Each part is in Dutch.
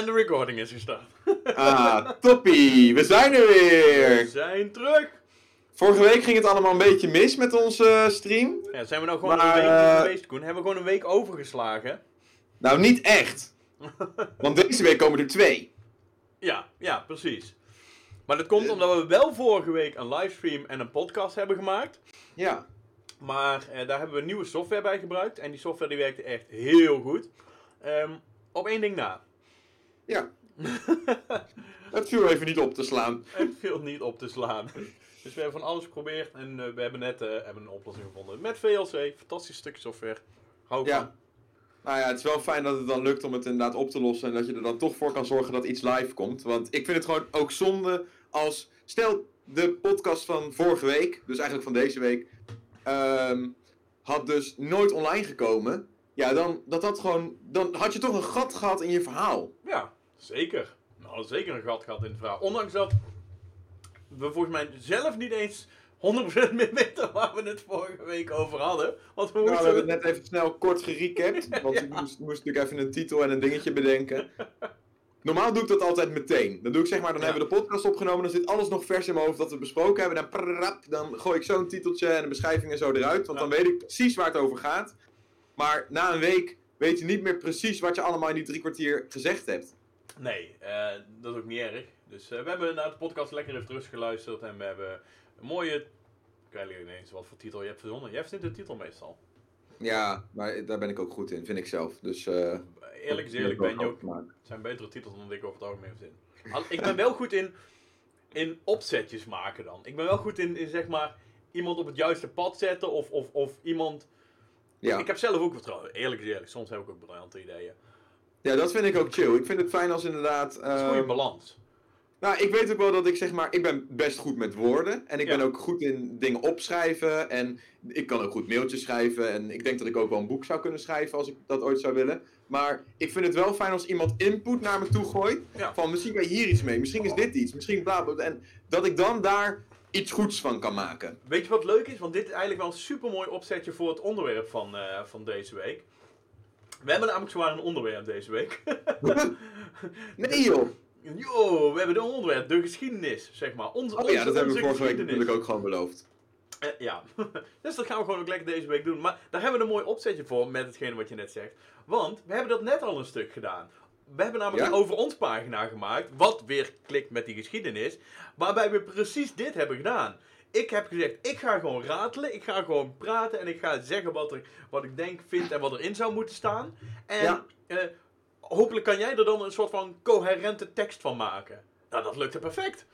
En de recording is gestart. Ah, toppie. We zijn er We weer. zijn terug. Vorige week ging het allemaal een beetje mis met onze eh, stream. Ja, zijn we nou gewoon Maar, een week eh, niet geweest, Koen? Hebben we gewoon een week overgeslagen? Nou, niet echt. Want deze week komen er twee. Ja, ja, precies. Maar dat komt omdat we wel vorige week een livestream en een podcast hebben gemaakt. Ja. Maar eh, daar hebben we nieuwe software bij gebruikt. En die software die werkte echt heel goed. Ehm, op één ding na. Ja. Het viel even niet op te slaan. Het viel niet op te slaan. Dus we hebben van alles geprobeerd en eh, we hebben net eh, hebben een oplossing gevonden. Met VLC, fantastisch stuk software. Hou Ja. van. Nou ja, het is wel fijn dat het dan lukt om het inderdaad op te lossen. En dat je er dan toch voor kan zorgen dat iets live komt. Want ik vind het gewoon ook zonde als... Stel, de podcast van vorige week, dus eigenlijk van deze week... ehm, had dus nooit online gekomen. Ja, dan, dat had gewoon, dan had je toch een gat gehad in je verhaal. Ja, zeker. Nou, zeker een gat gehad in het verhaal. Ondanks dat we volgens mij zelf niet eens 100% meer weten waar we het vorige week over hadden. Want we Nou, we hebben het net even snel kort gerecapt. Want ik moest, moest natuurlijk even een titel en een dingetje bedenken. Normaal doe ik dat altijd meteen. Dan doe ik zeg maar, dan Ja. hebben we de podcast opgenomen. Dan zit alles nog vers in mijn hoofd dat we besproken hebben. Dan, dan gooi ik zo'n titeltje en een beschrijving en zo eruit. Want Ja. dan weet ik precies waar het over gaat. Maar na een week weet je niet meer precies wat je allemaal in die drie kwartier gezegd hebt. Nee, eh, dat is ook niet erg. Dus eh, we hebben naar de podcast lekker even terug geluisterd. En we hebben een mooie... Ik weet niet eens wat voor titel je hebt verzonnen. Jij vindt de titel meestal. Ja, maar daar ben ik ook goed in, vind ik zelf. Dus, eh, Eerlijk is eerlijk, ben je ook... Het zijn betere titels dan ik over het algemeen verzin. Al- Ik ben wel goed in, in opzetjes maken dan. Ik ben wel goed in, in zeg maar iemand op het juiste pad zetten of, of, of iemand... Ja. Ik heb zelf ook vertrouwen. Eerlijk is eerlijk, soms heb ik ook briljante ideeën. Ja, dat vind ik ook chill. Ik vind het fijn als inderdaad... Het is goede balans. Nou, ik weet ook wel dat ik zeg maar, ik ben best goed met woorden. En ik Ja. ben ook goed in dingen opschrijven. En ik kan ook goed mailtjes schrijven. En ik denk dat ik ook wel een boek zou kunnen schrijven als ik dat ooit zou willen. Maar ik vind het wel fijn als iemand input naar me toe gooit. Ja. Van misschien kan je hier iets mee, misschien is dit iets, misschien bla bla. bla. En dat ik dan daar iets goeds van kan maken. Weet je wat leuk is? Want dit is eigenlijk wel een supermooi opzetje voor het onderwerp van, eh, van deze week. We hebben namelijk zwaar een onderwerp deze week. nee joh! Yo, we hebben een onderwerp, de geschiedenis, zeg maar. Onze, Oh ja, dat hebben we vorige week natuurlijk ook gewoon beloofd. Eh, ja, dus dat gaan we gewoon ook lekker deze week doen. Maar daar hebben we een mooi opzetje voor met hetgene wat je net zegt. Want we hebben dat net al een stuk gedaan. We hebben namelijk Ja? een over ons pagina gemaakt, wat weer klikt met die geschiedenis, waarbij we precies dit hebben gedaan. Ik heb gezegd, ik ga gewoon ratelen, ik ga gewoon praten en ik ga zeggen wat, er, wat ik denk, vind en wat erin zou moeten staan. En Ja. eh, hopelijk kan jij er dan een soort van coherente tekst van maken. Nou, dat lukte perfect.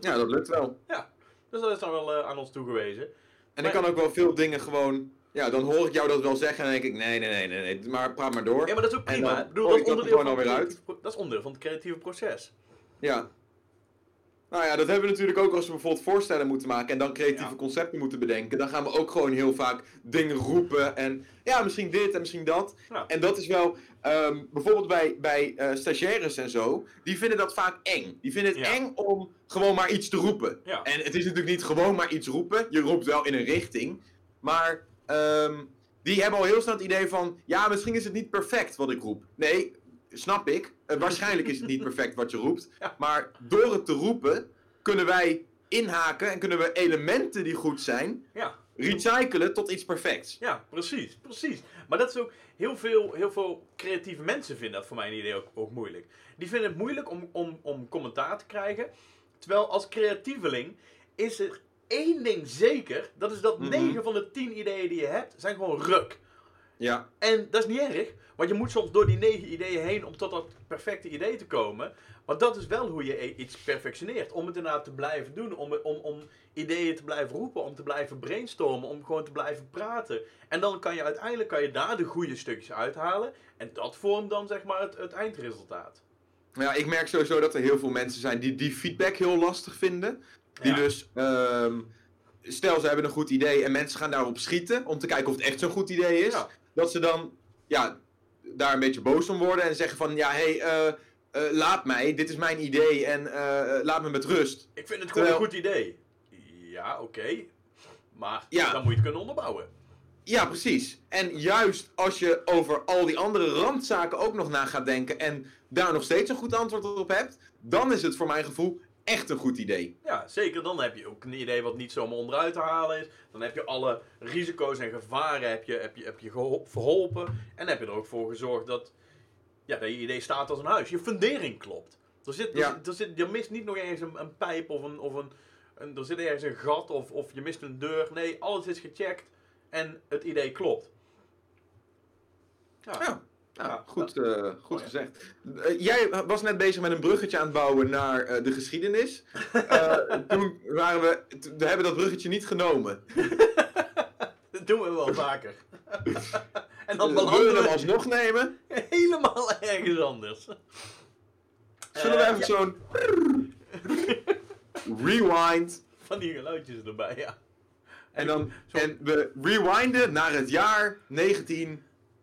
Ja, dat lukt wel. Dus dat is dan wel eh, aan ons toegewezen. En ik kan ook wel veel dingen gewoon... Ja, dan hoor ik jou dat wel zeggen en dan denk ik, nee, nee, nee, nee, nee, maar praat maar door. Ja, maar dat is ook prima. dan? Ik bedoel, dat, is ik dat er onderdeel gewoon van het pro- dat is onderdeel van het creatieve proces. Ja. Nou ja, dat hebben we natuurlijk ook als we bijvoorbeeld voorstellen moeten maken en dan creatieve Ja. concepten moeten bedenken. Dan gaan we ook gewoon heel vaak dingen roepen en ja, misschien dit en misschien dat. Ja. En dat is wel, ehm, bijvoorbeeld bij, bij eh, stagiaires en zo, die vinden dat vaak eng. Die vinden het Ja. eng om gewoon maar iets te roepen. En het is natuurlijk niet gewoon maar iets roepen, je roept wel in een richting. Maar ehm, die hebben al heel snel het idee van, ja, misschien is het niet perfect wat ik roep. Nee, snap ik. Eh, waarschijnlijk is het niet perfect wat je roept. Ja. Maar door het te roepen, kunnen wij inhaken en kunnen we elementen die goed zijn, Ja, recyclen tot iets perfects. ja, precies, precies. Maar dat is ook heel veel, heel veel creatieve mensen vinden dat voor mijn idee ook, ook moeilijk. Die vinden het moeilijk om, om, om commentaar te krijgen. Terwijl als creatieveling is er één ding zeker. Dat is dat Mhm. 9 van de 10 ideeën die je hebt, zijn gewoon ruk. Ja, En dat is niet erg, want je moet soms door die negen ideeën heen om tot dat perfecte idee te komen. Maar dat is wel hoe je i- iets perfectioneert. Om het inderdaad te blijven doen, om, om, om ideeën te blijven roepen, om te blijven brainstormen, om gewoon te blijven praten. En dan kan je uiteindelijk kan je daar de goede stukjes uithalen. En dat vormt dan zeg maar het, het eindresultaat. Ja, ik merk sowieso dat er heel veel mensen zijn die die feedback heel lastig vinden. Die Ja. dus, ehm, stel ze hebben een goed idee en mensen gaan daarop schieten om te kijken of het echt zo'n goed idee is. Ja. Dat ze dan, ja, daar een beetje boos om worden en zeggen van, ja, hé, hey, eh, eh, laat mij, dit is mijn idee en eh, laat me met rust. Ik vind het gewoon Terwijl- een goed idee. Ja, oké. Maar Ja. dan moet je het kunnen onderbouwen. Ja, precies. En juist als je over al die andere randzaken ook nog na gaat denken en daar nog steeds een goed antwoord op hebt, dan is het voor mijn gevoel echt een goed idee. Ja, zeker. Dan heb je ook een idee wat niet zomaar onderuit te halen is. Dan heb je alle risico's en gevaren heb je, heb je, heb je verholpen. En heb je er ook voor gezorgd dat, ja, dat je idee staat als een huis. Je fundering klopt. Er, zit, er, Ja. zit- er, zit, er mist niet nog ergens een, een pijp of een... Of een, een er zit ergens een gat of, of je mist een deur. Nee, alles is gecheckt en het idee klopt. Ja. Ja, Ja, goed, eh, goed gezegd. Eh, jij was net bezig met een bruggetje aan het bouwen naar eh, de geschiedenis. Toen waren we, we hebben dat bruggetje niet genomen. Dat doen we wel vaker. en dan We belanden hem we alsnog nemen. helemaal ergens anders. Zullen we even ja. zo'n rewind Van die geluidjes erbij, ja. en dan en we rewinden naar het jaar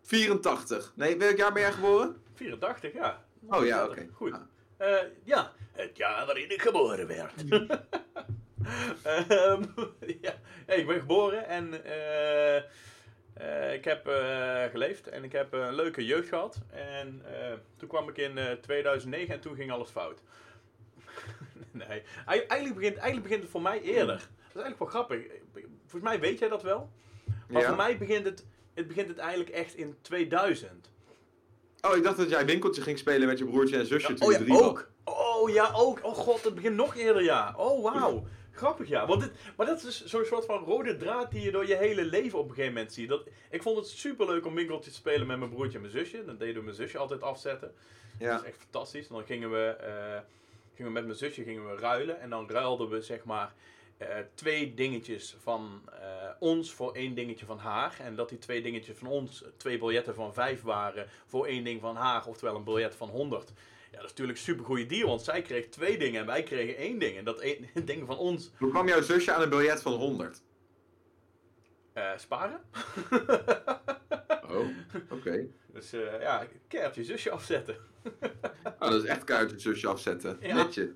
1984. Nee, welk jaar ben jij geboren? 84, ja. Oh ja, oké. Goed. Ah. Eh, ja, het jaar waarin ik geboren werd. Ehm, ja. ik ben geboren en eh, eh, ik heb geleefd en ik heb een leuke jeugd gehad. En toen kwam ik in eh, 2009 en toen ging alles fout. nee, Ei- eigenlijk begint, eigenlijk begint het voor mij eerder. Dat is eigenlijk wel grappig. Volgens mij weet jij dat wel. Maar Ja. voor mij begint het, het begint het eigenlijk echt in 2000. Oh, ik dacht dat jij winkeltje ging spelen met je broertje en zusje Ja, toen oh ja, drie was. ook. Oh ja, ook. Oh god, het begint nog eerder, ja. Oh wauw. Grappig, ja. Want dit, maar dat is zo'n soort van rode draad die je door je hele leven op een gegeven moment ziet. Dat, ik vond het super leuk om winkeltjes te spelen met mijn broertje en mijn zusje. Dan deden we mijn zusje altijd afzetten. Ja. Dat is echt fantastisch. En dan gingen we, eh, gingen we met mijn zusje gingen we ruilen. En dan ruilden we zeg maar eh, twee dingetjes van eh, ons voor één dingetje van haar. En dat die twee dingetjes van ons twee biljetten van vijf waren voor één ding van haar. Oftewel een biljet van 100. Ja, dat is natuurlijk een super goede deal. Want zij kreeg twee dingen en wij kregen één ding. En dat één ding van ons Hoe kwam jouw zusje aan een biljet van 100? eh, sparen. Oh, oké. Dus ja, keihard je zusje afzetten. Oh, dat is echt keihard je zusje afzetten. Ja. Netje.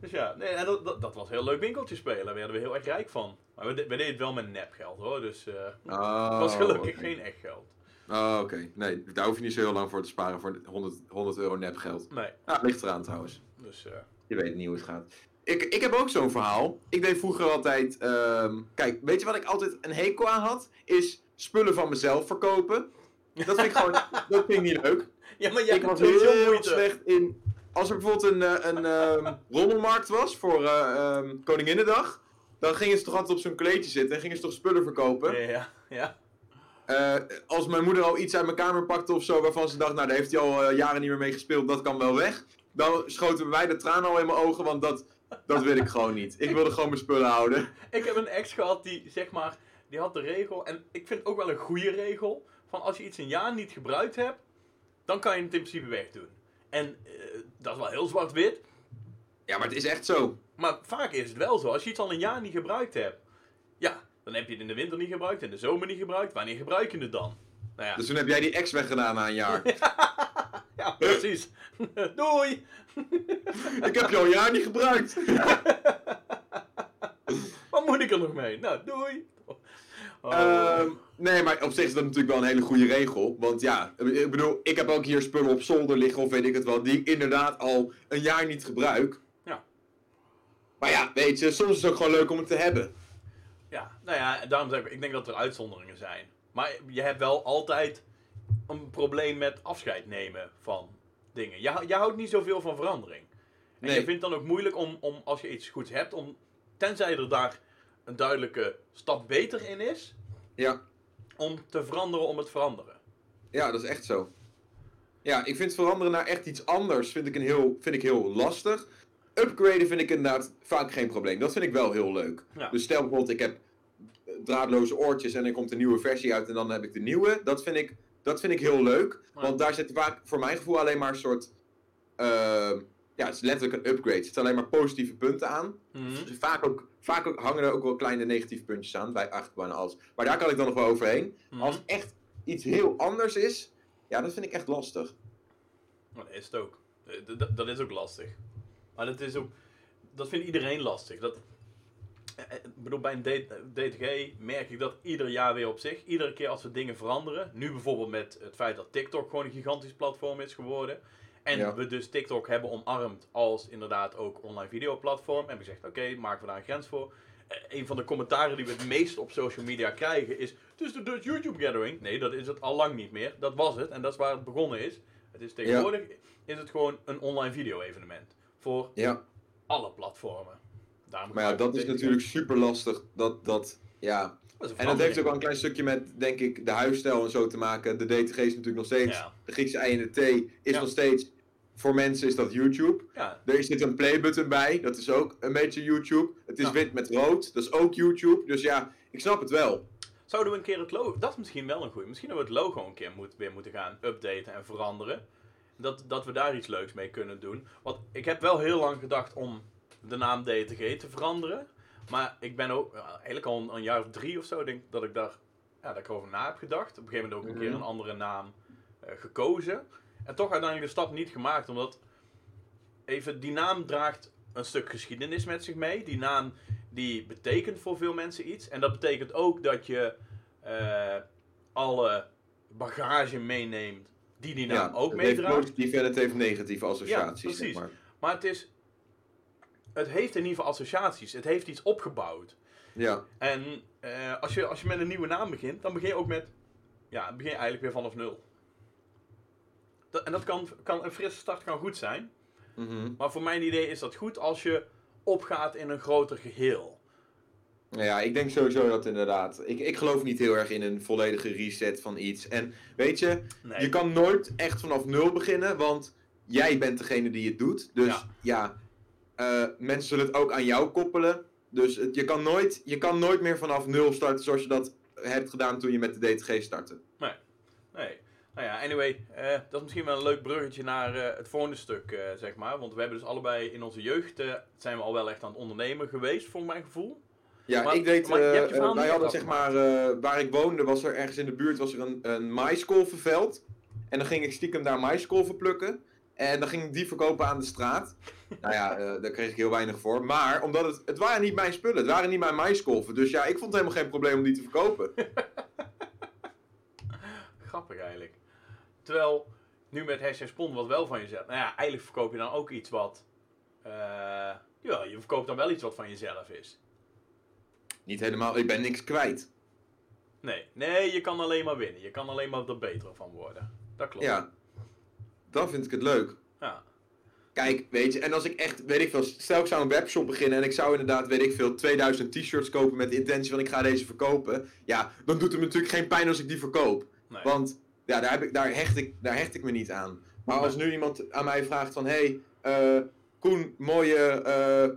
Dus ja, nee, en dat, dat, dat was een heel leuk winkeltje spelen. Daar werden we heel erg rijk van. Maar we, we deden het wel met nepgeld hoor. Dus Oh, het was gelukkig oké. geen echt geld. Oh, oké. Nee, daar hoef je niet zo heel lang voor te sparen voor 100, 100 euro nepgeld. Nee, ligt eraan trouwens. dus eh, Je weet niet hoe het gaat. Ik, ik heb ook zo'n verhaal. Ik deed vroeger altijd... ehm, kijk, weet je wat ik altijd een hekel aan had? Is spullen van mezelf verkopen. Dat vind ik gewoon... dat vind ik niet leuk. Ja, maar jij ik was heel moeite. slecht in... Als er bijvoorbeeld een, eh, een ehm, rommelmarkt was voor ehm, Koninginnedag... Dan gingen ze toch altijd op zo'n kleedje zitten en gingen ze toch spullen verkopen. Ja, ja. Eh, als mijn moeder al iets uit mijn kamer pakte of zo, waarvan ze dacht, nou daar heeft hij al jaren niet meer mee gespeeld, dat kan wel weg. Dan schoten wij de tranen al in mijn ogen, want dat, dat wil ik gewoon niet. Ik wilde gewoon mijn spullen houden. Ik heb een ex gehad die, zeg maar, die had de regel, en ik vind het ook wel een goede regel, van als je iets een jaar niet gebruikt hebt, dan kan je het in principe wegdoen. En eh, dat is wel heel zwart-wit, Ja, maar het is echt zo. maar vaak is het wel zo. Als je iets al een jaar niet gebruikt hebt, ja, dan heb je het in de winter niet gebruikt, in de zomer niet gebruikt, wanneer gebruik je het dan? Nou ja, Dus toen heb jij die ex weggedaan na een jaar. ja precies. Doei! ik heb je al een jaar niet gebruikt. Wat moet ik er nog mee? Nou, doei! Oh. Ehm, nee, maar op zich is dat natuurlijk wel een hele goede regel. Want ja, ik bedoel, ik heb ook hier spullen op zolder liggen of weet ik het wel, die ik inderdaad al een jaar niet gebruik. Ja. Maar ja, weet je, soms is het ook gewoon leuk om het te hebben. Ja, nou ja, daarom zeg ik, ik denk dat er uitzonderingen zijn. Maar je hebt wel altijd een probleem met afscheid nemen van dingen. Je, je houdt niet zoveel van verandering. En Nee. je vindt het dan ook moeilijk om, om, als je iets goeds hebt, om, tenzij er daar een duidelijke stap beter in is, Ja. om te veranderen om het veranderen. Ja, dat is echt zo. Ja, ik vind veranderen naar echt iets anders vind ik, een heel, vind ik heel lastig. Upgraden vind ik inderdaad vaak geen probleem. Dat vind ik wel heel leuk. Ja. Dus stel bijvoorbeeld, ik heb eh, draadloze oortjes en er komt een nieuwe versie uit en dan heb ik de nieuwe. Dat vind ik, dat vind ik heel leuk. Want daar zit vaak voor mijn gevoel alleen maar een soort... ehm, ja, het is letterlijk een upgrade. Er zitten alleen maar positieve punten aan. Mhm. Dus vaak, ook, vaak ook hangen er ook wel kleine negatieve puntjes aan, bij eigenlijk bijna alles. Maar daar kan ik dan nog wel overheen. Mhm. Als het echt iets heel anders is, ja, dat vind ik echt lastig. Dat is het ook. Eh, Dat is ook lastig. Maar dat is ook... Dat vindt iedereen lastig. Dat, eh, eh, ik bedoel, bij een DTG merk ik dat ieder jaar weer op zich. Iedere keer als we dingen veranderen. Nu bijvoorbeeld met het feit dat TikTok gewoon een gigantisch platform is geworden. En Ja. we dus TikTok hebben omarmd als inderdaad ook online videoplatform. En we gezegd, oké, maken we daar een grens voor. Eh, een van de commentaren die we het meest op social media krijgen is... Het is de Dutch YouTube Gathering. Nee, dat is het al lang niet meer. Dat was het en dat is waar het begonnen is. Het is tegenwoordig is het gewoon een online video evenement. Voor Ja, alle platformen. Daarom maar ja, dat is natuurlijk super lastig. Dat, dat, ja. Dat En dat heeft ook wel een klein stukje met, denk ik, de huisstijl en zo te maken. De DTG is natuurlijk nog steeds, Ja. de Griekse I en de T is nog steeds, voor mensen is dat YouTube. Ja, Er zit een playbutton bij, dat is ook een beetje YouTube. Het is Ja. wit met rood, dat is ook YouTube. Dus ja, ik snap het wel. Zouden we een keer het logo... Dat is misschien wel een goeie. Misschien dat we het logo een keer moet, weer moeten gaan updaten en veranderen. Dat, dat we daar iets leuks mee kunnen doen. Want ik heb wel heel lang gedacht om de naam DTG te veranderen. Maar ik ben ook eigenlijk al een, een jaar of drie of zo denk dat ik daar ja, dat ik erover na heb gedacht. Op een gegeven moment ook een Mhm. keer een andere naam eh, gekozen. En toch uiteindelijk de stap niet gemaakt. Omdat even die naam draagt een stuk geschiedenis met zich mee. Die naam die betekent voor veel mensen iets. En dat betekent ook dat je eh, alle bagage meeneemt die die naam ook meedraagt. en het heeft negatieve associaties. Ja, zeg precies. maar. Maar het is... Het heeft in ieder geval associaties. Het heeft iets opgebouwd. Ja, En eh, als, je, als je met een nieuwe naam begint, dan begin je ook met... Ja, begin je eigenlijk weer vanaf nul. Dat, en dat kan, kan... Een frisse start kan goed zijn. mhm. Maar voor mijn idee is dat goed als je opgaat in een groter geheel. Ja, ik denk sowieso dat inderdaad. Ik, ik geloof niet heel erg in een volledige reset van iets. En weet je, Nee. je kan nooit echt vanaf nul beginnen, want jij bent degene die het doet. Dus Ja. ja, eh, mensen zullen het ook aan jou koppelen. Dus het, je, kan nooit, je kan nooit meer vanaf nul starten zoals je dat hebt gedaan toen je met de DTG startte. Nee. Nou ja, anyway, eh, dat is misschien wel een leuk bruggetje naar eh, het volgende stuk, eh, zeg maar. Want we hebben dus allebei in onze jeugd, zijn we al wel echt aan het ondernemen geweest, voor mijn gevoel. Ja, Maar- ik deed, maar je wij hadden zeg maar, waar ik woonde, was er ergens in de buurt was er een, een maiskolvenveld. En dan ging ik stiekem daar maiskolven plukken. En dan ging ik die verkopen aan de straat. nou ja, daar kreeg ik heel weinig voor. Maar omdat het, het waren niet mijn spullen, het waren niet mijn maiskolven. Dus ja, ik vond het helemaal geen probleem om die te verkopen. Grappig eigenlijk. Terwijl, nu met hashtag spon wat wel van jezelf. Nou ja, eigenlijk verkoop je dan ook iets wat... eh, ja, je verkoopt dan wel iets wat van jezelf is. niet helemaal, ik ben niks kwijt. Nee, nee, je kan alleen maar winnen. Je kan alleen maar er beter van worden. Dat klopt. Ja, dan vind ik het leuk. Ja. Kijk, weet je, en als ik echt, weet ik veel, stel ik zou een webshop beginnen en ik zou inderdaad, weet ik veel, 2000 t-shirts kopen met de intentie van ik ga deze verkopen. Ja, dan doet het me natuurlijk geen pijn als ik die verkoop. Nee. Want ja, daar, heb ik, daar, hecht ik, daar hecht ik me niet aan. Maar als nu iemand aan mij vraagt van, hé, hey, eh, Koen, mooie eh,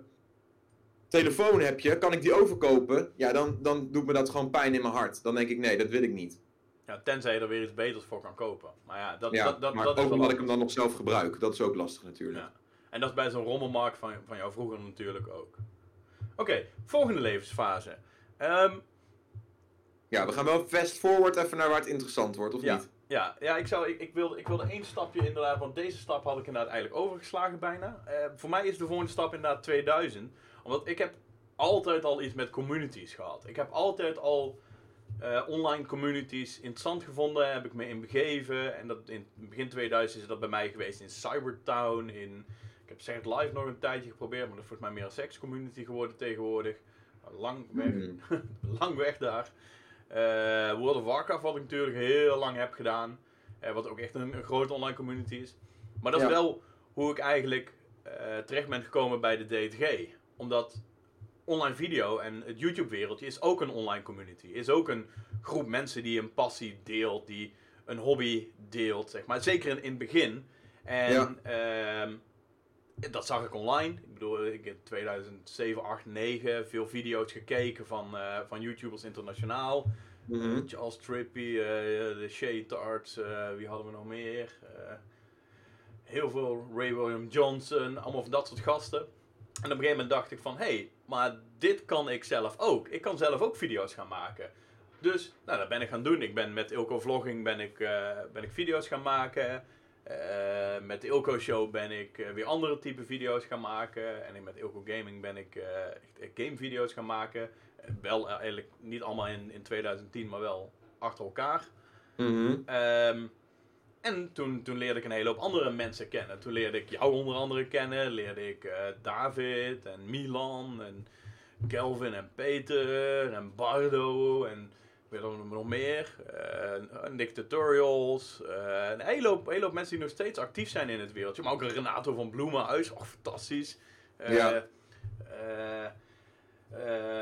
telefoon heb je, kan ik die overkopen? Ja, dan, dan doet me dat gewoon pijn in mijn hart. Dan denk ik, nee, dat wil ik niet. Ja, tenzij je er weer iets beters voor kan kopen. Maar ja, dat, Ja, dat, dat, maar dat ook omdat ik hem dan nog zelf gebruik. Dat is ook lastig natuurlijk. Ja. En dat is bij zo'n rommelmarkt van, van jou vroeger natuurlijk ook. Oké, volgende levensfase. Ehm, Ja, we gaan wel fast forward even naar waar het interessant wordt, of ja, niet? Ja, ja ik, zou, ik, ik, wilde, ik wilde één stapje inderdaad, want deze stap had ik inderdaad eigenlijk overgeslagen bijna. Eh, voor mij is de volgende stap inderdaad 2000. Omdat ik heb altijd al iets met communities gehad. Ik heb altijd al eh, online communities interessant gevonden, heb ik me in begeven. En dat in begin 2000 is dat bij mij geweest in Cybertown, in... Ik heb Zeg het Live nog een tijdje geprobeerd, maar dat is volgens mij meer een sekscommunity geworden tegenwoordig. Lang weg, Hmm. lang weg daar. Eh, World of Warcraft, wat ik natuurlijk heel lang heb gedaan. eh, wat ook echt een, een grote online community is. Maar dat is wel hoe ik eigenlijk eh, terecht ben gekomen bij de DTG. Omdat online video en het YouTube-wereldje is ook een online community. Is ook een groep mensen die een passie deelt, die een hobby deelt, zeg maar. Zeker in, in het begin. En Ja. ehm, dat zag ik online. Ik bedoel, ik heb 2007, 8, 9 veel video's gekeken van, eh, van YouTubers internationaal. Eh, Charles Trippy, eh, de Shay Tarts, eh, wie hadden we nog meer? Heel veel Ray William Johnson, allemaal van dat soort gasten. En op een gegeven moment dacht ik van, hé, hey, maar dit kan ik zelf ook. Ik kan zelf ook video's gaan maken. Dus, nou, dat ben ik gaan doen. Ik ben met Ilko Vlogging ben ik, ben ik video's gaan maken. Eh, met de Ilko Show ben ik eh, weer andere type video's gaan maken. En met Ilko Gaming ben ik eh, echt gamevideo's gaan maken. Wel eigenlijk niet allemaal in, in 2010, maar wel achter elkaar. Mhm. Ehm, en toen, toen leerde ik een hele hoop andere mensen kennen. Toen leerde ik jou onder andere kennen. Leerde ik David en Milan en Kelvin en Peter en Bardo en er nog meer. Eh, Nick Tutorials. eh, een hele hoop, hele hoop mensen die nog steeds actief zijn in het wereldje. Maar ook een Renato van Bloemenhuis. Oh, fantastisch. Eh, Ja. eh,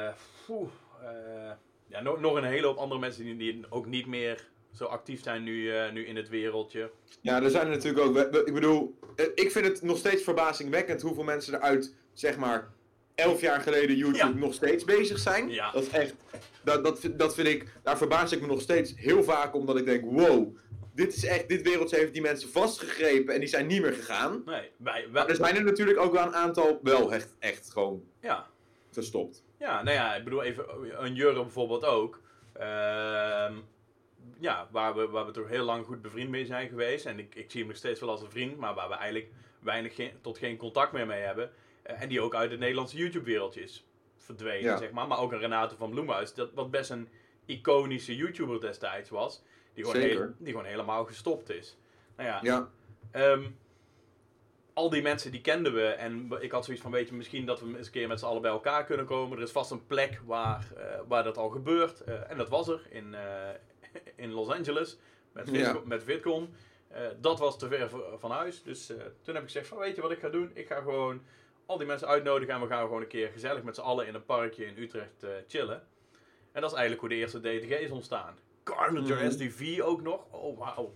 eh, poeh, eh, ja, nog, nog een hele hoop andere mensen die, die ook niet meer zo actief zijn nu, eh, nu in het wereldje. Ja, er zijn er natuurlijk ook. Ik bedoel, eh, ik vind het nog steeds verbazingwekkend hoeveel mensen er uit, zeg maar, elf jaar geleden YouTube Ja. nog steeds bezig zijn. Ja. Dat is echt. Dat, dat, vind- dat vind ik. Daar verbaas ik me nog steeds heel vaak omdat ik denk: wow, dit is echt. Dit wereldje heeft die mensen vastgegrepen en die zijn niet meer gegaan. Nee, wij, er zijn er natuurlijk ook wel een aantal wel echt, echt gewoon ja. gestopt. ja, nou ja, ik bedoel even een Jurre bijvoorbeeld ook. Ehm, ja, waar we, waar we toch heel lang goed bevriend mee zijn geweest. En ik, ik zie hem nog steeds wel als een vriend, maar waar we eigenlijk weinig geen, tot geen contact meer mee hebben. Eh, en die ook uit het Nederlandse YouTube-wereldje is verdwenen, Ja. zeg maar. Maar ook een Renate van Bloemhuis, dat, wat best een iconische YouTuber destijds was. Die gewoon, heel- die gewoon helemaal gestopt is. Nou ja, Ja, Ehm, al die mensen die kenden we. En ik had zoiets van, weet je, misschien dat we eens een keer met z'n allen bij elkaar kunnen komen. Er is vast een plek waar, eh, waar dat al gebeurt. Eh, en dat was er in, in Los Angeles. Met Ja. VidCon. Met VidCon. Eh, dat was te ver van huis. Dus toen heb ik gezegd van, weet je wat ik ga doen? Ik ga gewoon al die mensen uitnodigen. En we gaan gewoon een keer gezellig met z'n allen in een parkje in Utrecht eh, chillen. En dat is eigenlijk hoe de eerste DTG is ontstaan. Carnager Mhm. SDV ook nog. Oh, wauw.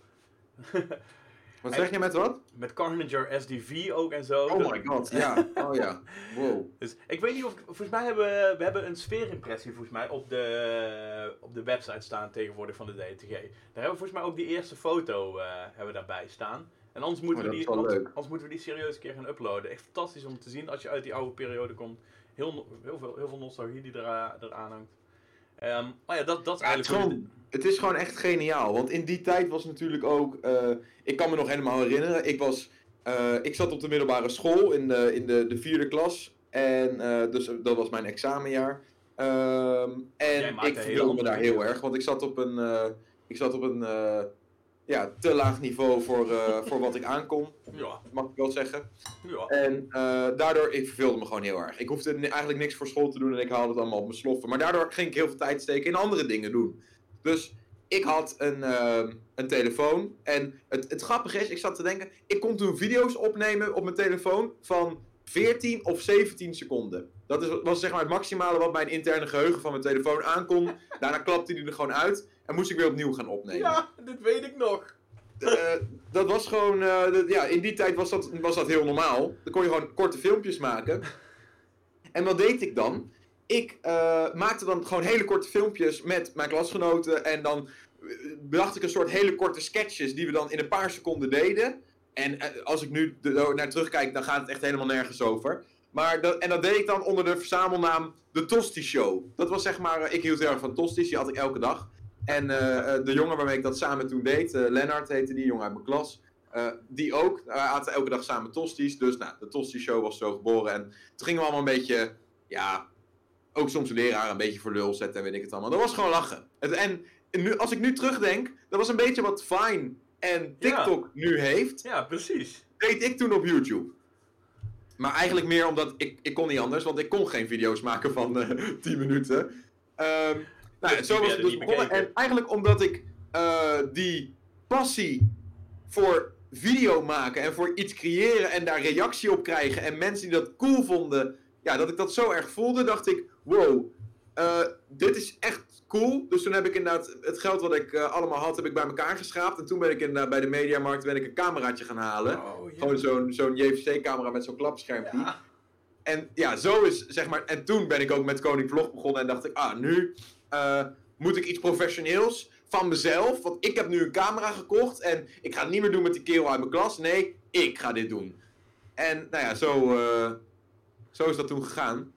wat zeg je met wat? Met Carnager SDV ook en zo. Oh my god, ja. Oh ja. Wow. Dus ik weet niet of. Volgens mij hebben we, we hebben een sfeerimpressie volgens mij op de, op de website staan tegenwoordig van de DTG. Daar hebben we volgens mij ook die eerste foto eh, hebben we daarbij staan. En anders moeten, Oh, we die, anders, moeten we die serieus een keer gaan uploaden. Echt fantastisch om te zien als je uit die oude periode komt. Heel, heel, veel, heel veel nostalgie die eraan, eraan hangt. Ehm, maar ja, dat, dat is Ja, het, is eigenlijk. gewoon, het is gewoon echt geniaal. Want in die tijd was natuurlijk ook. eh, ik kan me nog helemaal herinneren. Ik, was, eh, ik zat op de middelbare school in de, in de, de vierde klas. En eh, dus dat was mijn examenjaar. Ehm, en ik hele verveelde me daar heel erg. Want ik zat op een, eh, ik zat op een eh, ja, te laag niveau voor, eh, voor wat ik aankon. Ja, Mag ik wel zeggen. ja. En eh, daardoor, ik verveelde me gewoon heel erg. Ik hoefde eigenlijk niks voor school te doen en ik haalde het allemaal op mijn sloffen. Maar daardoor ging ik heel veel tijd steken in andere dingen doen. Dus ik had een, ehm, een telefoon. En het, het grappige is, ik zat te denken, ik kon toen video's opnemen op mijn telefoon van 14 of 17 seconden. Dat is, was zeg maar het maximale wat mijn interne geheugen van mijn telefoon aankon. Daarna klapte die er gewoon uit en moest ik weer opnieuw gaan opnemen. ja, dit weet ik nog. Eh, dat was gewoon, eh, dat- ja, in die tijd was dat, was dat heel normaal. Dan kon je gewoon korte filmpjes maken. En wat deed ik dan? Ik eh, maakte dan gewoon hele korte filmpjes met mijn klasgenoten. En dan bedacht ik een soort hele korte sketches die we dan in een paar seconden deden. En als ik nu naar terugkijk, dan gaat het echt helemaal nergens over. Maar dat, en dat deed ik dan onder de verzamelnaam De Tosti Show. Dat was zeg maar, ik hield heel erg van Tosti's, die had ik elke dag. En eh, eh, de jongen waarmee ik dat samen toen deed, eh Lennart heette die, jongen uit mijn klas. die ook. We aten elke dag samen tosti's. Dus nou, de tosti show was zo geboren. En toen gingen we allemaal een beetje, ja, ook soms de leraar een beetje voor lul zetten en weet ik het allemaal. Dat was gewoon lachen. Het, en nu, als ik nu terugdenk, dat was een beetje wat Vine en TikTok nu heeft, Ja, precies. deed ik toen op YouTube. Maar eigenlijk meer omdat ik, ik kon niet anders, want ik kon geen video's maken van eh 10 minuten. Ehm nou, zo was het dus begonnen. bekeken. En eigenlijk omdat ik eh, die passie voor video maken en voor iets creëren en daar reactie op krijgen en mensen die dat cool vonden, ja, dat ik dat zo erg voelde, dacht ik, wow, eh, dit is echt cool. Dus toen heb ik inderdaad het geld wat ik eh, allemaal had, heb ik bij elkaar geschraapt. En toen ben ik inderdaad bij de Mediamarkt ben ik een cameraatje gaan halen. Oh. Gewoon zo'n zo'n JVC-camera met zo'n klapschermpje. Ja. En ja, zo is zeg maar. En toen ben ik ook met Koning Vlog begonnen en dacht ik, ah, nu eh, moet ik iets professioneels van mezelf. Want ik heb nu een camera gekocht en ik ga het niet meer doen met die kerel uit mijn klas. Nee, ik ga dit doen. En nou ja, zo, eh, zo is dat toen gegaan.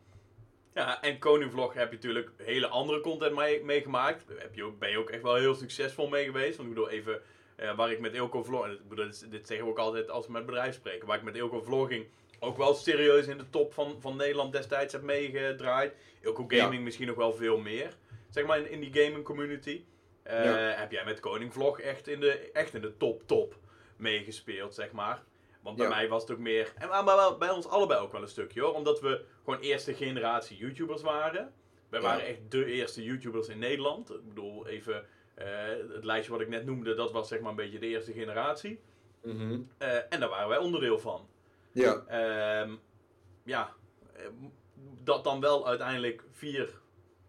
Ja, en Koningvlog heb je natuurlijk hele andere content mee- meegemaakt. Heb je ook, ben je ook echt wel heel succesvol mee geweest. Want ik bedoel, even eh, waar ik met Ilko vlog, ik bedoel, dit, dit zeggen we ook altijd als we met bedrijf spreken, waar ik met Ilko vlogging ook wel serieus in de top van, van Nederland destijds heb meegedraaid. Ilko Gaming misschien nog wel veel meer, zeg maar in, in die gaming community. Ja. Heb jij met Koning Vlog echt in de, echt in de top top meegespeeld, zeg maar. Want bij Ja. mij was het ook meer, en maar bij ons allebei ook wel een stukje hoor, omdat we gewoon eerste generatie YouTubers waren. Wij Ja. waren echt de eerste YouTubers in Nederland. Ik bedoel, even eh, het lijstje wat ik net noemde, dat was zeg maar een beetje de eerste generatie. Mhm. Eh, en daar waren wij onderdeel van. Ja, Ehm, ja, dat dan wel uiteindelijk vier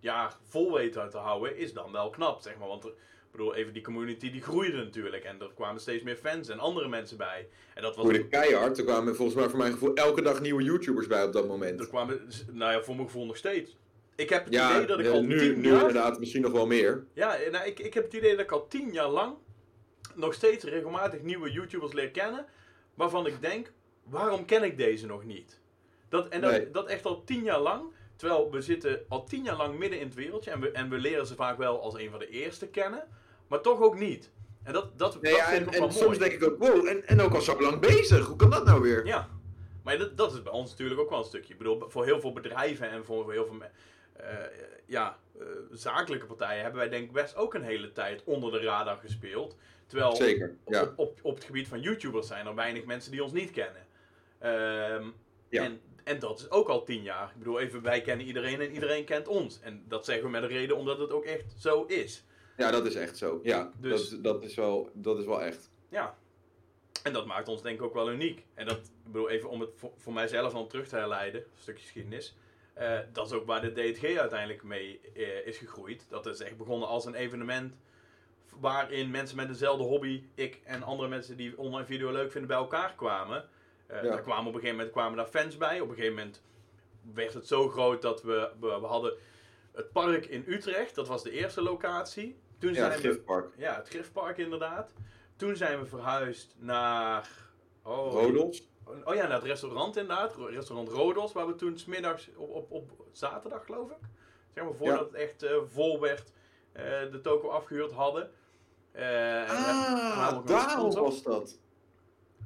jaar vol weten uit te houden, is dan wel knap, zeg maar. Want er, ik bedoel, even die community die groeide natuurlijk. En er kwamen steeds meer fans en andere mensen bij. En dat was... groeide keihard. Er kwamen volgens mij voor mijn gevoel elke dag nieuwe YouTubers bij op dat moment. Er kwamen, nou ja, voor mijn gevoel nog steeds. Ik heb het Ja, idee dat ik eh, al nu, tien nu jaar... inderdaad misschien nog wel meer. Ja, eh, nou, ik, ik heb het idee dat ik al tien jaar lang nog steeds regelmatig nieuwe YouTubers leer kennen. Waarvan ik denk, waarom ken ik deze nog niet? Dat, en dat, Nee. dat echt al tien jaar lang. Terwijl we zitten al tien jaar lang midden in het wereldje. En we, en we leren ze vaak wel als een van de eerste kennen. Maar toch ook niet. En dat, dat, Nee, dat ja, vind en, ik ook en wel soms mooi. denk ik ook, wow, en, en ook al zo lang bezig. Hoe kan dat nou weer? Ja, maar dat, dat is bij ons natuurlijk ook wel een stukje. Ik bedoel, voor heel veel bedrijven en voor heel veel eh, ja, eh, zakelijke partijen hebben wij denk ik best ook een hele tijd onder de radar gespeeld. Terwijl Zeker, ja. op, op, op het gebied van YouTubers zijn er weinig mensen die ons niet kennen. Ehm, Ja. en, en dat is ook al tien jaar. Ik bedoel, even, wij kennen iedereen en iedereen kent ons. En dat zeggen we met een reden omdat het ook echt zo is. Ja, dat is echt zo. Ja, Dus- dat, dat, is wel, dat is wel echt. Ja. En dat maakt ons denk ik ook wel uniek. En dat, ik bedoel, even om het voor, voor mijzelf dan terug te herleiden, een stukje geschiedenis. eh, dat is ook waar de DTG uiteindelijk mee eh, is gegroeid. Dat is echt begonnen als een evenement waarin mensen met dezelfde hobby, ik en andere mensen die online video leuk vinden, bij elkaar kwamen. Eh, Ja. Daar kwamen op een gegeven moment kwamen daar fans bij. Op een gegeven moment werd het zo groot dat we, we, we hadden het park in Utrecht, dat was de eerste locatie. Toen Ja, zijn het we Griffpark. ja, het Griffpark inderdaad. Toen zijn we verhuisd naar... Oh, Rodos. Oh ja, naar het restaurant inderdaad. Restaurant Rodos, waar we toen smiddags op, op, op zaterdag geloof ik. Zeg maar voordat Ja. het echt eh, vol werd, eh, de toko afgehuurd hadden. We Ah, daarom was dat.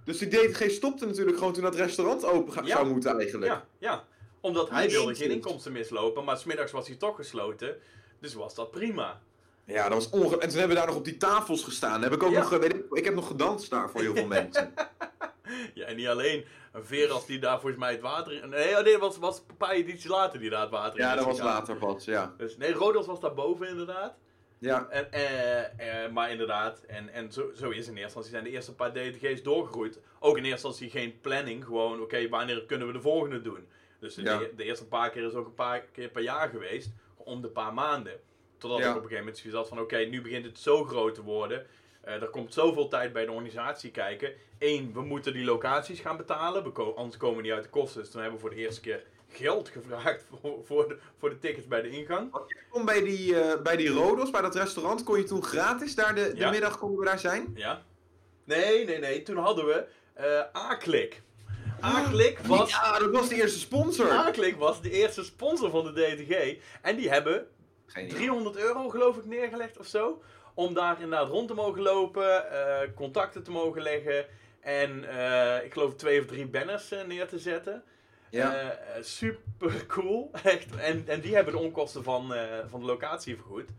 Dus die DTG stopte natuurlijk gewoon toen dat restaurant open ga- Ja. zou moeten eigenlijk. Ja, ja, omdat hij wilde geen inkomsten mislopen, maar smiddags was hij toch gesloten. Dus was dat prima. Ja, dat was onge... En toen hebben we daar nog op die tafels gestaan. Heb ik ook Ja. nog, eh, weet ik, ik heb nog gedanst daar voor heel veel mensen. Ja, en niet alleen een Veras die daar volgens mij het water in... Nee, oh nee dat was, was een paar edities later die daar het water in Ja, dat was later pas, ja. Dus nee, Rodos was daarboven inderdaad. Ja, En, eh, eh, maar inderdaad, en, en zo, zo is in eerste instantie zijn de eerste paar DTG's doorgegroeid. Ook in eerste instantie geen planning, gewoon oké, wanneer kunnen we de volgende doen? Dus de, Ja. de, de eerste paar keer is ook een paar keer per jaar geweest, om de paar maanden. Totdat Ja. ik op een gegeven moment zoiets had van oké, nu begint het zo groot te worden. Eh, er komt zoveel tijd bij de organisatie kijken. Eén, we moeten die locaties gaan betalen, anders komen we niet uit de kosten. Dus toen hebben we voor de eerste keer geld gevraagd voor, voor, de, voor de tickets bij de ingang. Kom bij die, eh, bij die Rodos, bij dat restaurant, kon je toen gratis daar de, de Ja. middag konden we daar zijn? Ja. Nee, nee, nee. Toen hadden we eh A-Klik. A-Klik was, Ja, dat was de eerste sponsor. A-Klik was de eerste sponsor van de DTG. En die hebben Geen idee. 300 euro geloof ik neergelegd of zo. Om daar inderdaad rond te mogen lopen, eh, contacten te mogen leggen. En eh, ik geloof twee of drie banners neer te zetten. Ja. Eh, eh, super cool. Echt. En, en die hebben de onkosten van, eh, van de locatie vergoed.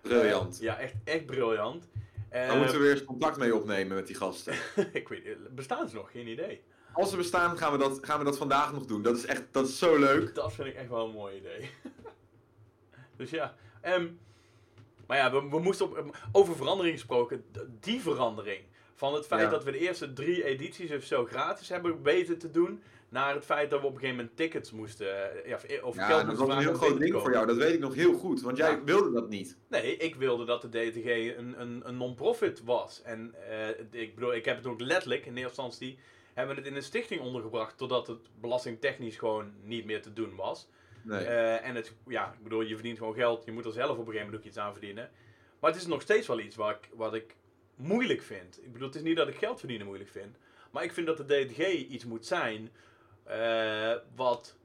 Briljant. Ja, echt, echt briljant. Daar Eh, moeten we weer eens contact mee opnemen met die gasten. ik weet, bestaan ze nog? Geen idee. Als ze bestaan, gaan we, dat, gaan we dat vandaag nog doen. Dat is echt dat is zo leuk. Dat vind ik echt wel een mooi idee. dus ja. ehm, maar ja, we, we moesten op, over verandering gesproken. Die verandering. Van het feit Ja. dat we de eerste drie edities of zo gratis hebben weten te doen. Naar het feit dat we op een gegeven moment tickets moesten. eh, Ja, of, of Ja, geld dat was een heel groot ding voor jou. Dat weet ik nog heel goed. Want jij Ja. wilde dat niet. Nee, ik wilde dat de DTG een, een, een non-profit was. En eh, ik bedoel, ik heb het ook letterlijk in eerste instantie. Hebben we het in een stichting ondergebracht. Totdat het belastingtechnisch gewoon niet meer te doen was. Nee. Eh, en het, ja, ik bedoel, je verdient gewoon geld. Je moet er zelf op een gegeven moment ook iets aan verdienen. Maar het is nog steeds wel iets wat ik, wat ik moeilijk vind. Ik bedoel, het is niet dat ik geld verdienen moeilijk vind. Maar ik vind dat de DTG iets moet zijn. Eh, wat.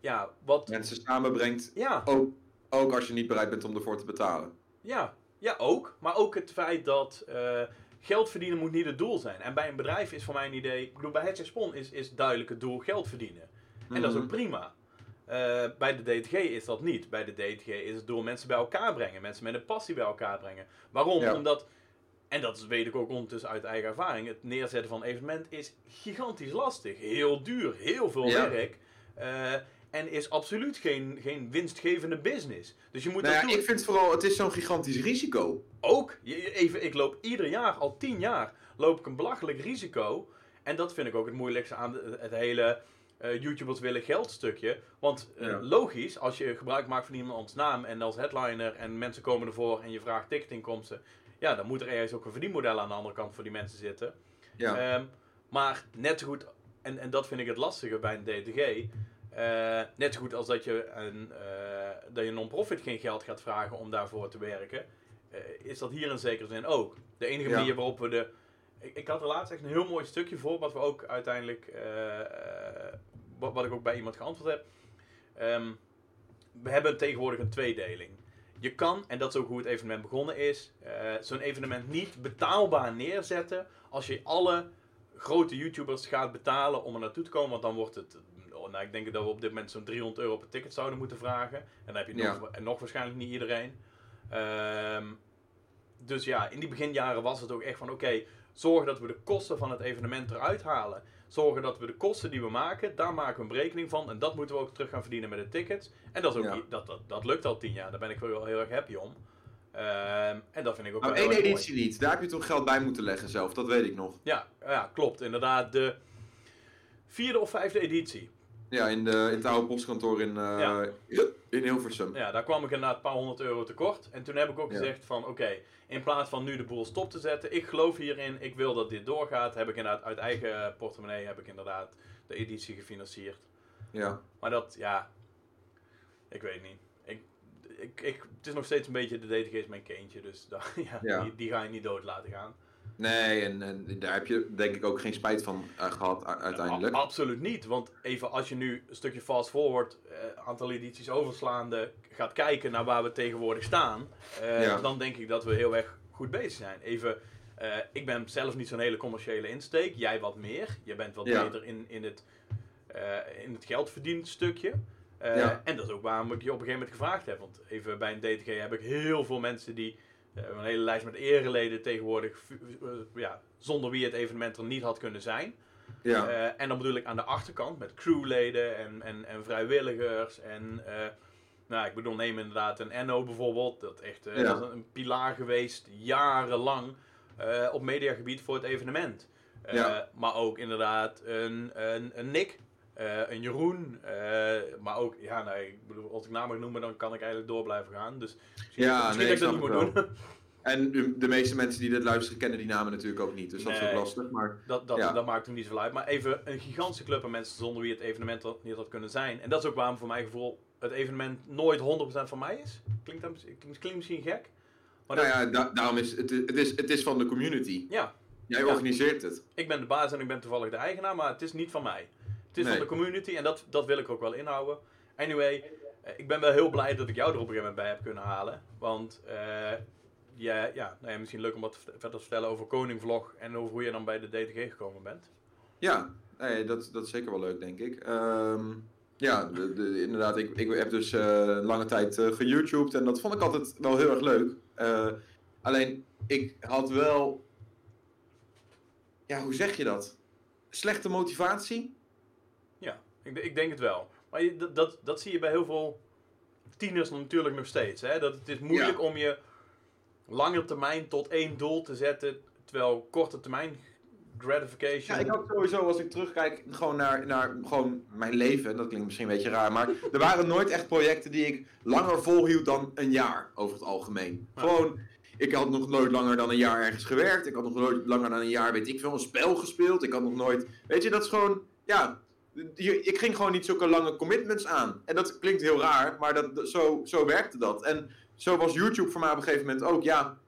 Ja, wat. Mensen samenbrengt. Ja, Ook, ook als je niet bereid bent om ervoor te betalen. ja, ja, ook. Maar ook het feit dat. eh, geld verdienen moet niet het doel zijn. En bij een bedrijf is voor mij een idee, ik bedoel, bij het Spon is, is duidelijk het doel geld verdienen. En dat is ook Mhm. prima. Eh, bij de DTG is dat niet. Bij de DTG is het doel mensen bij elkaar brengen. Mensen met een passie bij elkaar brengen. Waarom? Ja. Omdat, en dat weet ik ook ondertussen uit eigen ervaring, het neerzetten van een evenement is gigantisch lastig. Heel duur, heel veel Ja. werk. eh, en is absoluut geen, geen winstgevende business. Dus je moet Nou ja, ik vind vooral, het is zo'n gigantisch risico. ook, even, ik loop ieder jaar, al tien jaar, loop ik een belachelijk risico. En dat vind ik ook het moeilijkste aan het hele eh, YouTubers willen geld stukje. Want eh, Ja. logisch, als je gebruik maakt van iemands naam en als headliner en mensen komen ervoor en je vraagt ticketinkomsten. Ja, dan moet er ergens ook een verdienmodel aan de andere kant voor die mensen zitten. Ja. Ehm, maar net zo goed, en, en dat vind ik het lastige bij een DTG. eh, net zo goed als dat je een, eh, dat je non-profit geen geld gaat vragen om daarvoor te werken, eh, is dat hier in zekere zin ook. De enige Ja. manier waarop we de. Ik, ik had er laatst echt een heel mooi stukje voor, wat we ook uiteindelijk. wat, wat ik ook bij iemand geantwoord heb. Ehm, we hebben tegenwoordig een tweedeling. Je kan, en dat is ook hoe het evenement begonnen is, eh, zo'n evenement niet betaalbaar neerzetten als je alle grote YouTubers gaat betalen om er naartoe te komen. Want dan wordt het, oh, nou ik denk dat we op dit moment zo'n 300 euro per ticket zouden moeten vragen. En dan heb je Ja. nog, nog waarschijnlijk niet iedereen. Ehm, dus ja, in die beginjaren was het ook echt van oké, zorg dat we de kosten van het evenement eruit halen. Zorgen dat we de kosten die we maken, daar maken we een berekening van. En dat moeten we ook terug gaan verdienen met de tickets. En dat, is ook, Ja. dat, dat, dat lukt al tien jaar. Daar ben ik wel heel erg happy om. Ehm, en dat vind ik ook Nou, wel één mooi. editie niet. Daar heb je toch geld bij moeten leggen zelf, dat weet ik nog. Ja, ja, klopt. Inderdaad, de vierde of vijfde editie. Ja, in, de, in het oude postkantoor in, eh, Ja. in Hilversum. Ja, daar kwam ik inderdaad een paar honderd euro tekort. En toen heb ik ook Ja. gezegd van, oké, in plaats van nu de boel stop te zetten, ik geloof hierin, ik wil dat dit doorgaat, heb ik inderdaad uit eigen portemonnee, heb ik inderdaad de editie gefinancierd. Ja. Maar dat, ja, ik weet niet. Ik, ik, ik, het is nog steeds een beetje, de DTG is mijn kindje, dus ja, Ja. Die, die ga je niet dood laten gaan. Nee, en, en daar heb je denk ik ook geen spijt van eh, gehad uiteindelijk. Absoluut niet, want even als je nu een stukje fast forward, eh, aantal edities overslaande, gaat kijken naar waar we tegenwoordig staan, eh, Ja. dan denk ik dat we heel erg goed bezig zijn. Even, ik ben zelf niet zo'n hele commerciële insteek, jij wat meer. Je bent wat Ja. beter in, in, het, in het geld verdiend stukje. En dat is ook waarom ik je op een gegeven moment gevraagd heb. Want even bij een DTG heb ik heel veel mensen die een hele lijst met ereleden tegenwoordig, eh, ja, zonder wie het evenement er niet had kunnen zijn. Ja. Eh, en dan bedoel ik aan de achterkant met crewleden en, en, en vrijwilligers. En eh, nou, ik bedoel, neem inderdaad een Enno bijvoorbeeld. Dat, echt, Ja. dat is een pilaar geweest, jarenlang, op mediagebied voor het evenement. Ja. Maar ook inderdaad een, een, een Nick, eh, een Jeroen. eh, maar ook, ja, nee, ik bedoel, als ik namen noemen, dan kan ik eigenlijk door blijven gaan. Dus misschien, Ja, misschien nee, dat ik dat niet moet doen. En de, de meeste mensen die dit luisteren kennen die namen natuurlijk ook niet. Dus dat is ook lastig. Maar Dat, dat, Ja. dat maakt hem niet zoveel uit. Maar even een gigantische club aan mensen zonder wie het evenement niet had kunnen zijn. En dat is ook waarom voor mijn gevoel het evenement nooit 100% van mij is. Klinkt, dat, klinkt misschien gek. Maar nou ja, da- daarom is het, het, is, het is van de community. ja, Jij Ja. organiseert het. ik ben de baas en ik ben toevallig de eigenaar, maar het is niet van mij. Het is Nee. van de community en dat, dat wil ik ook wel inhouden. Anyway, eh, ik ben wel heel blij dat ik jou er op een gegeven moment bij heb kunnen halen. Want eh, ja, ja, nou ja, misschien leuk om wat verder te vertellen over Koning Vlog en over hoe je dan bij de DTG gekomen bent. Ja, nee, dat, dat is zeker wel leuk, denk ik. Ehm, ja, de, de- inderdaad, ik, ik heb dus eh, lange tijd eh geYouTubed en dat vond ik altijd wel heel erg leuk. Alleen, ik had wel... Ja, hoe zeg je dat? Slechte motivatie? Ik, ik denk het wel. Maar je, dat, dat, dat zie je bij heel veel tieners natuurlijk nog steeds. Hè? Dat het is moeilijk om je lange termijn tot één doel te zetten, terwijl korte termijn gratification. Ja, ik had sowieso, als ik terugkijk, gewoon naar, naar gewoon mijn leven. Dat klinkt misschien een beetje raar, maar er waren nooit echt projecten die ik langer volhield dan een jaar, over het algemeen. Ja. Gewoon, ik had nog nooit langer dan een jaar ergens gewerkt. Ik had nog nooit langer dan een jaar, weet ik veel, een spel gespeeld. Ik had nog nooit, weet je, dat is gewoon, ja... Ik ging gewoon niet zulke lange commitments aan. En dat klinkt heel raar, maar dat, zo, zo werkte dat. En zo was YouTube voor mij op een gegeven moment ook, ja.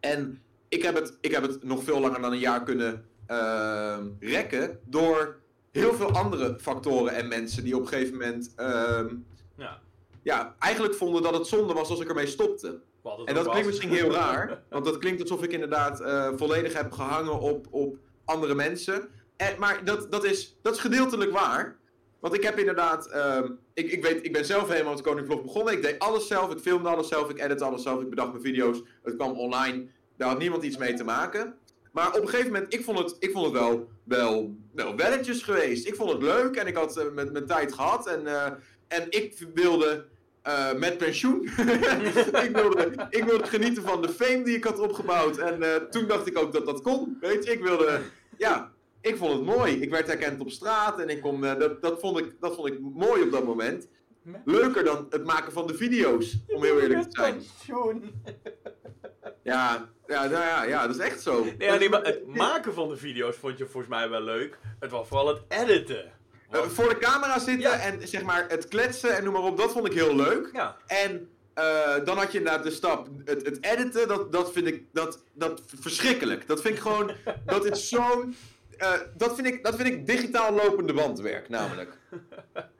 En ik heb het, ik heb het nog veel langer dan een jaar kunnen ehm, rekken door heel veel andere factoren en mensen die op een gegeven moment ehm, Ja. ja, eigenlijk vonden dat het zonde was als ik ermee stopte. En dat klinkt misschien heel raar, want dat klinkt alsof ik inderdaad eh, volledig heb gehangen op, op andere mensen. En, maar dat, dat, is, dat is gedeeltelijk waar. Want ik heb inderdaad, ehm, ik, ik, weet, ik ben zelf helemaal met de Koning Vlog begonnen. Ik deed alles zelf, ik filmde alles zelf, ik editte alles zelf, ik bedacht mijn video's. Het kwam online, daar had niemand iets mee te maken. Maar op een gegeven moment, ik vond het, ik vond het wel, wel, wel welletjes geweest. Ik vond het leuk en ik had eh, met mijn tijd gehad. En, eh, en ik wilde eh, met pensioen. ik, wilde, ik wilde genieten van de fame die ik had opgebouwd. En toen dacht ik ook dat dat kon. Weet je, ik wilde. Ja, ik vond het mooi. Ik werd herkend op straat en ik kon, eh, dat, dat, vond ik, dat vond ik mooi op dat moment. Leuker dan het maken van de video's, om heel eerlijk te zijn. Ja, ja, nou ja, ja, dat is echt zo. Nee, ja, nee, maar het maken van de video's vond je volgens mij wel leuk. Het was vooral het editen. Eh, voor de camera zitten Ja. en zeg maar het kletsen en noem maar op, dat vond ik heel leuk. ja, En eh, dan had je inderdaad de stap, het, het editen, dat, dat vind ik dat, dat verschrikkelijk. Dat vind ik gewoon, dat is zo'n, eh, dat, vind ik, dat vind ik digitaal lopende bandwerk namelijk.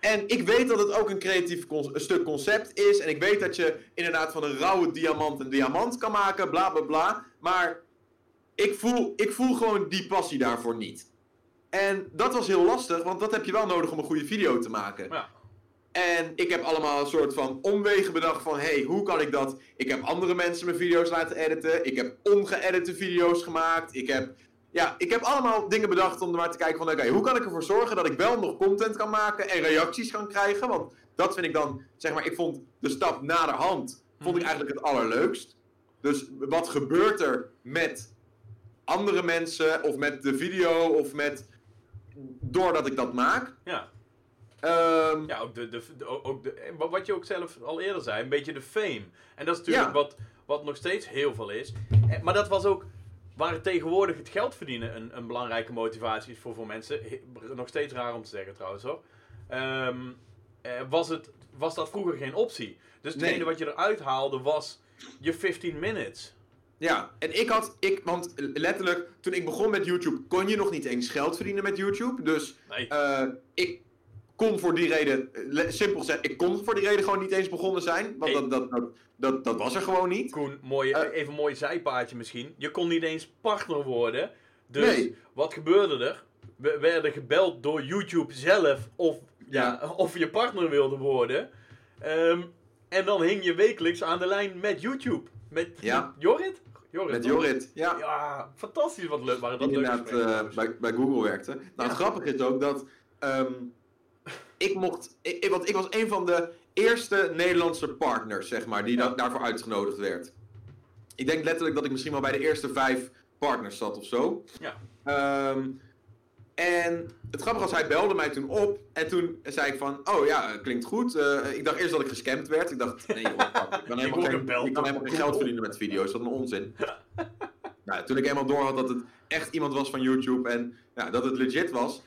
En ik weet dat het ook een creatief con- een stuk concept is. En ik weet dat je inderdaad van een rauwe diamant een diamant kan maken, bla bla bla. Maar ik voel, ik voel gewoon die passie daarvoor niet. En dat was heel lastig, want dat heb je wel nodig om een goede video te maken. ja. En ik heb allemaal een soort van omwegen bedacht van... hey, hoe kan ik dat... Ik heb andere mensen mijn video's laten editen. Ik heb ongeëdite video's gemaakt. Ik heb... Ja, ik heb allemaal dingen bedacht om er maar te kijken van... Oké, hoe kan ik ervoor zorgen dat ik wel nog content kan maken en reacties kan krijgen? Want dat vind ik dan... Zeg maar, ik vond de stap naderhand... Vond ik Mhm. eigenlijk het allerleukst. Dus wat gebeurt er met andere mensen... Of met de video of met... Doordat ik dat maak. ja. Ehm, Ja, ook de, de, de- ook de, en wat- je ook zelf al eerder zei, een beetje de fame. En dat is natuurlijk Ja. wat, wat nog steeds heel veel is. Eh, Maar dat was ook waar tegenwoordig het geld verdienen een, een belangrijke motivatie is voor veel mensen. Nog steeds raar om te zeggen trouwens hoor. Ehm, eh, was, het, was dat vroeger geen optie. Dus hetgene Nee. wat je eruit haalde was je 15 minutes. Ja, en ik had, ik, want letterlijk, toen ik begon met YouTube, kon je nog niet eens geld verdienen met YouTube. Dus Nee. eh, ik kon voor die reden, eh, simpel gezegd, ik kon voor die reden gewoon niet eens begonnen zijn. Want dat, dat, dat, dat, dat was er gewoon niet. Koen, mooie, Eh. even een mooi zijpaadje misschien. Je kon niet eens partner worden. Dus wat gebeurde er? We werden gebeld door YouTube zelf of, ja. of je partner wilde worden. Ehm, en dan hing je wekelijks aan de lijn met YouTube. Met. Jorrit? Jorrit Met? Jorrit, ja. Ja, fantastisch wat leuk. Waren dat inderdaad eh, bij, bij Google werkte. Nou, het grappige is ook dat ehm, ik mocht, ik, want ik was een van de eerste Nederlandse partners, zeg maar, die Ja. da- daarvoor uitgenodigd werd. Ik denk letterlijk dat ik misschien wel bij de eerste vijf partners zat of zo. Ja. Ehm, en het grappige was, hij belde mij toen op en toen zei ik van, oh ja, klinkt goed. Eh, ik dacht eerst dat ik gescamd werd. Ik dacht, nee joh, ik kan helemaal, geen, ik kan helemaal geen geld verdienen met video's. Dat is een onzin. Nou, toen ik eenmaal door had dat het echt iemand was van YouTube en ja, dat het legit was,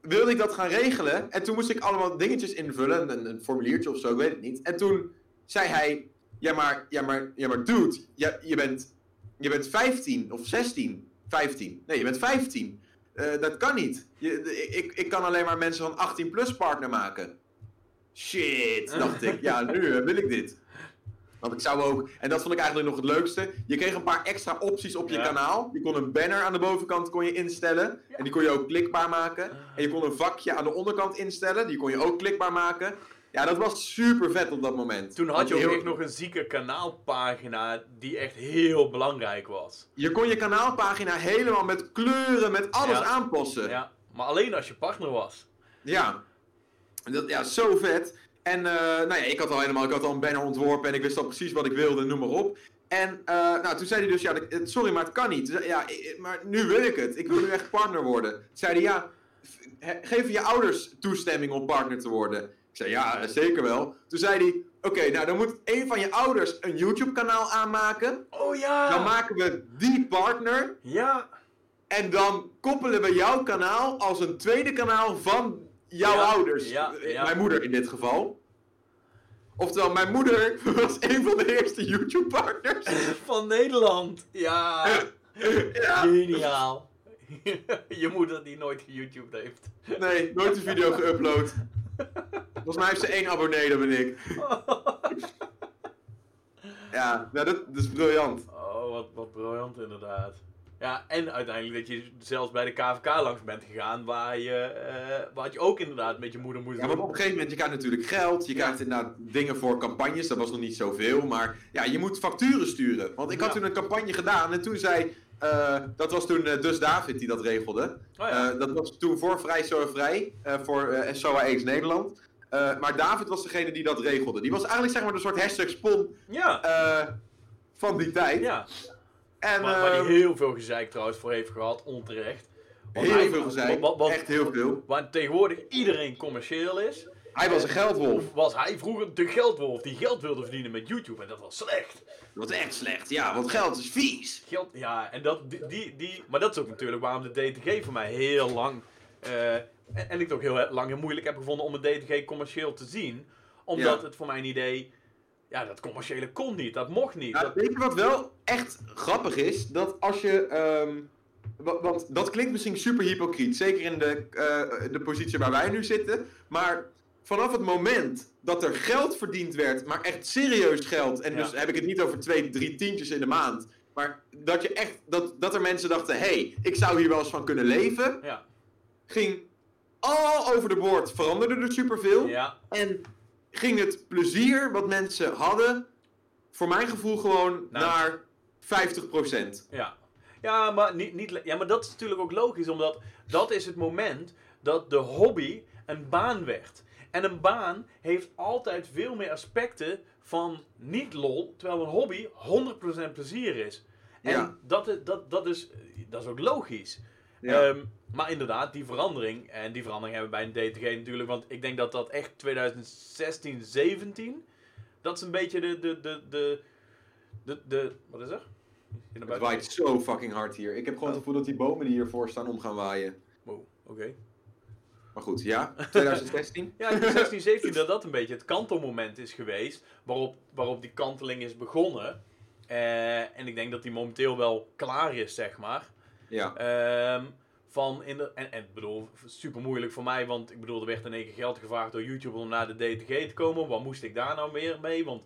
wilde ik dat gaan regelen. En toen moest ik allemaal dingetjes invullen, een, een formuliertje of zo, ik weet het niet. En toen zei hij, ja maar, ja maar, ja maar dude, ja, je, bent, je bent 15 of 16, 15. Nee, je bent 15. Eh, dat kan niet. Je, ik, ik kan alleen maar mensen van 18 plus partner maken. Shit, dacht ik. Ja, nu eh, wil ik dit. Want ik zou ook, en dat vond ik eigenlijk nog het leukste. Je kreeg een paar extra opties op je Ja. kanaal. Je kon een banner aan de bovenkant kon je instellen. En die kon je ook klikbaar maken. En je kon een vakje aan de onderkant instellen. Die kon je ook klikbaar maken. Ja, dat was super vet op dat moment. Toen had je ook heel- echt nog een zieke kanaalpagina die echt heel belangrijk was. Je kon je kanaalpagina helemaal met kleuren, met alles Ja. aanpassen. Ja, maar alleen als je partner was. Ja. Dat, ja, zo vet. En eh, nou ja, ik had al helemaal, ik had al een banner ontworpen en ik wist al precies wat ik wilde, noem maar op. En eh, nou, toen zei hij dus, ja, het- sorry, maar het kan niet. Zei- Ja, maar nu wil ik het. Ik wil nu echt partner worden. Toen zei hij, ja, geven je ouders toestemming om partner te worden? Ik zei, ja, zeker wel. Toen zei hij, oké, nou dan moet een van je ouders een YouTube kanaal aanmaken. Oh ja! Dan maken we die partner. Ja! En dan koppelen we jouw kanaal als een tweede kanaal van jouw Ja, ouders. ja, Eh, ja. Mijn moeder in dit geval. Oftewel, mijn moeder was een van de eerste YouTube-partners. Van Nederland! Ja! ja. Geniaal! je moeder die nooit geYouTubed heeft. Nee, nooit een video geüpload. Volgens mij heeft ze één abonnee, dat ben ik. Ja, nou, dat, dat is briljant. Oh, wat, wat briljant inderdaad. Ja, en uiteindelijk dat je zelfs bij de KVK langs bent gegaan, waar je, waar je ook inderdaad met je moeder moest Ja, maar op een gegeven moment, je krijgt natuurlijk geld, je Ja. krijgt inderdaad dingen voor campagnes, dat was nog niet zoveel, maar ja, je moet facturen sturen. Want ik had toen een campagne gedaan en toen zei, eh, dat was toen eh, Dus David die dat regelde. Oh dat was toen voor Vrij SOA Vrij, voor SOA X Nederland. Maar David was degene die dat regelde. Die was eigenlijk zeg maar een soort hashtag spon ja, van die tijd. ja. En, Maar, waar die heel veel gezeik trouwens voor heeft gehad, onterecht. Want heel hij- veel gezeik, wat- wat- echt heel veel. Waar tegenwoordig iedereen commercieel is, Hij was een geldwolf. was hij vroeger de geldwolf die geld wilde verdienen met YouTube. En dat was slecht. Dat was echt slecht, ja, want geld is vies. Geld, ja, en dat, die, die, die, maar dat is ook natuurlijk waarom de DTG voor mij heel lang, eh, en, en ik het ook heel lang heel moeilijk heb gevonden om een DTG commercieel te zien. Omdat Ja. het voor mijn idee, ja, dat commerciële kon niet, dat mocht niet. Nou, Dat- weet je wat wel echt grappig is? Dat als je. wa- want dat klinkt misschien super hypocriet. Zeker in de, eh, de positie waar wij nu zitten. Maar vanaf het moment dat er geld verdiend werd. Maar echt serieus geld. En Ja. dus heb ik het niet over twee, drie tientjes in de maand. Maar dat, je echt, dat, dat er mensen dachten: hé, hey, ik zou hier wel eens van kunnen leven. ja, Ging all over de board. Veranderde er superveel. ja, En ging het plezier wat mensen hadden, voor mijn gevoel gewoon Nou. naar 50%. ja. Ja, maar, niet, niet, ja, maar dat is natuurlijk ook logisch, omdat dat is het moment dat de hobby een baan werd. En een baan heeft altijd veel meer aspecten van niet lol, terwijl een hobby 100% plezier is. En Ja. dat, dat, dat, is, dat is ook logisch. Ja. Ehm, maar inderdaad, die verandering, en die verandering hebben we bij een DTG natuurlijk, want ik denk dat dat echt 2016, 17, dat is een beetje de, de, de, de, de, de wat is er? Het waait zo fucking hard hier. Ik heb gewoon het gevoel dat die bomen die hiervoor staan om gaan waaien. Wow, oké. Maar goed, ja, 2016. Ja, in 16, 17 dat dat een beetje het kantelmoment is geweest, waarop, waarop die kanteling is begonnen. Eh, en ik denk dat die momenteel wel klaar is, zeg maar. Ja, Ehm, van in de, en, en ik bedoel, super moeilijk voor mij, want ik bedoel, er werd in één keer geld gevraagd door YouTube om naar de DTG te komen. Wat moest ik daar nou weer mee? Want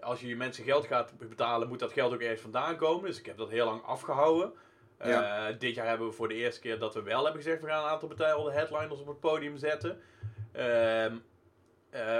als je je mensen geld gaat betalen, moet dat geld ook ergens vandaan komen. Dus ik heb dat heel lang afgehouden. Eh, Ja. dit jaar hebben we voor de eerste keer dat we wel hebben gezegd, we gaan een aantal betaalde headliners op het podium zetten. Ehm, eh,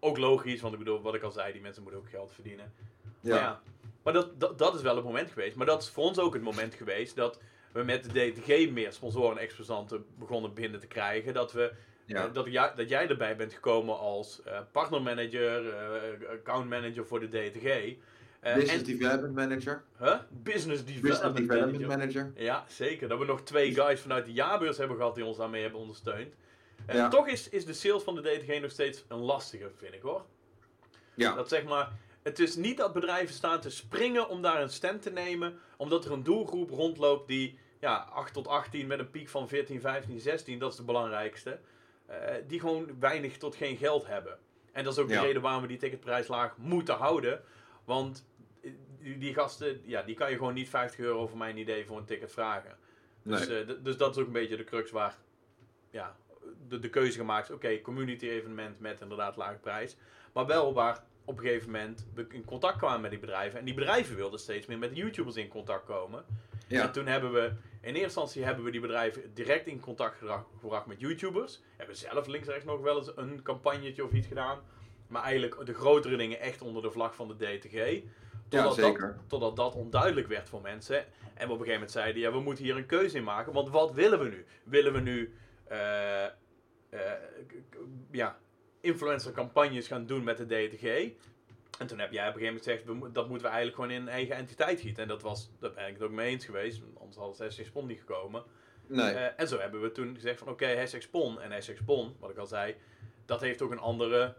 ook logisch, want ik bedoel, wat ik al zei, die mensen moeten ook geld verdienen. Maar, ja. ja, maar dat, dat, dat is wel het moment geweest. Maar dat is voor ons ook het moment geweest dat we met de DTG meer sponsoren en exposanten begonnen binnen te krijgen. Dat, we, ja. eh, dat, jij, dat jij erbij bent gekomen als eh, partnermanager, eh accountmanager voor de DTG. Eh, Business en, Development Manager. huh? Business Business Development Development Manager. Manager. Ja, zeker. Dat we nog twee guys vanuit de jaarbeurs hebben gehad die ons daarmee hebben ondersteund. En Ja. toch is, is de sales van de DTG nog steeds een lastige, vind ik hoor. Ja. Dat zeg maar, het is niet dat bedrijven staan te springen om daar een stand te nemen, omdat er een doelgroep rondloopt die ja, 8 tot 18 met een piek van 14, 15, 16, dat is de belangrijkste, eh, die gewoon weinig tot geen geld hebben. En dat is ook Ja. de reden waarom we die ticketprijs laag moeten houden, want eh, die, gasten, ja, die kan je gewoon niet 50 euro voor mijn idee voor een ticket vragen. Dus, Nee. eh, dus dat is ook een beetje de crux waar ja, de, de keuze gemaakt is. Oké, community evenement met inderdaad lage prijs. Maar wel waar op een gegeven moment we in contact kwamen met die bedrijven. En die bedrijven wilden steeds meer met YouTubers in contact komen. Ja. En toen hebben we, in eerste instantie hebben we die bedrijven direct in contact gebracht met YouTubers. Hebben zelf links en rechts nog wel eens een campagnetje of iets gedaan. Maar eigenlijk de grotere dingen echt onder de vlag van de DTG. Totdat. Dat, totdat dat onduidelijk werd voor mensen. En we op een gegeven moment zeiden, ja, we moeten hier een keuze in maken. Want wat willen we nu? Willen we nu eh, eh, k- k- ja, influencer campagnes gaan doen met de DTG? En toen heb jij op een gegeven moment gezegd, dat moeten we eigenlijk gewoon in een eigen entiteit gieten. En dat was, daar ben ik het ook mee eens geweest, anders had het hashtag Spon niet gekomen. Nee. Eh, en zo hebben we toen gezegd van oké, hashtag Spon en hashtag Spon, wat ik al zei, dat heeft ook een andere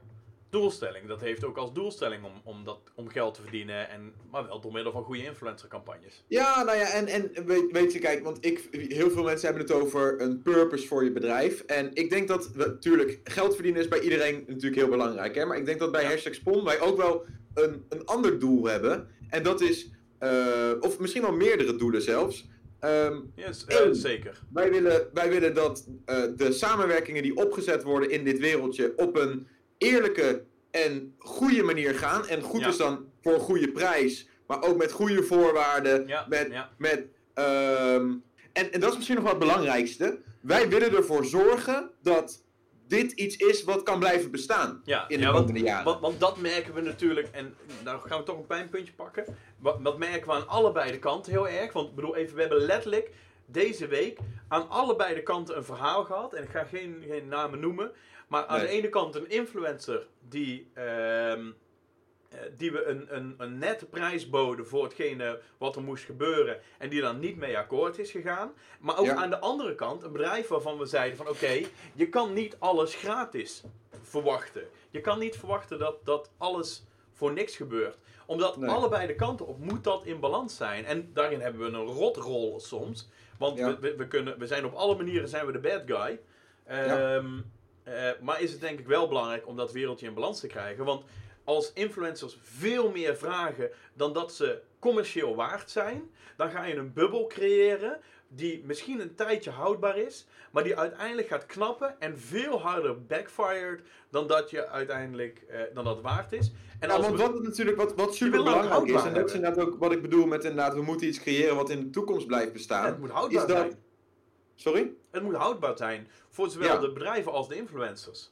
doelstelling. Dat heeft ook als doelstelling om, om, dat, om geld te verdienen, en, maar wel door middel van goede influencercampagnes. Ja, nou ja, en, en weet, weet je, kijk, want ik, heel veel mensen hebben het over een purpose voor je bedrijf. En ik denk dat, we, natuurlijk, geld verdienen is bij iedereen natuurlijk heel belangrijk. Hè? Maar ik denk dat bij Ja. Hashtag Spon wij ook wel een, een ander doel hebben. En dat is, eh, of misschien wel meerdere doelen zelfs. Yes, En- zeker. wij, willen, wij willen dat eh, de samenwerkingen die opgezet worden in dit wereldje op een eerlijke en goede manier gaan. En goed Ja. is dan voor een goede prijs, maar ook met goede voorwaarden. Ja, met, ja. met, ehm, en, en dat is misschien nog wel het belangrijkste. Wij willen ervoor zorgen dat dit iets is wat kan blijven bestaan Ja, in de ja, want, komende jaren. want, want dat merken we natuurlijk, en nou gaan we toch een pijnpuntje pakken. Wat, wat merken we aan allebei de kanten heel erg. Want ik bedoel, even, we hebben letterlijk deze week aan allebei de kanten een verhaal gehad. En ik ga geen, geen namen noemen. Maar aan Nee. de ene kant een influencer die, ehm, eh, die we een, een, een nette prijs boden voor hetgene wat er moest gebeuren. En die dan niet mee akkoord is gegaan. Maar ook Ja. aan de andere kant een bedrijf waarvan we zeiden van oké, je kan niet alles gratis verwachten. Je kan niet verwachten dat, dat alles voor niks gebeurt. Omdat Nee. allebei de kanten op moet dat in balans zijn. En daarin hebben we een rotrol soms. Want Ja. we, we, we kunnen, we zijn op alle manieren zijn we de bad guy. Ehm, eh, maar is het denk ik wel belangrijk om dat wereldje in balans te krijgen. Want als influencers veel meer vragen dan dat ze commercieel waard zijn, dan ga je een bubbel creëren die misschien een tijdje houdbaar is, maar die uiteindelijk gaat knappen en veel harder backfired dan dat je uiteindelijk eh, dan dat waard is. En Ja, als want we- wat natuurlijk wat, wat super belangrijk is, en dat is inderdaad ook wat ik bedoel met inderdaad, we moeten iets creëren wat in de toekomst blijft Ja, bestaan. het moet houdbaar is dat- zijn. Sorry? Het moet houdbaar zijn voor zowel Ja. de bedrijven als de influencers.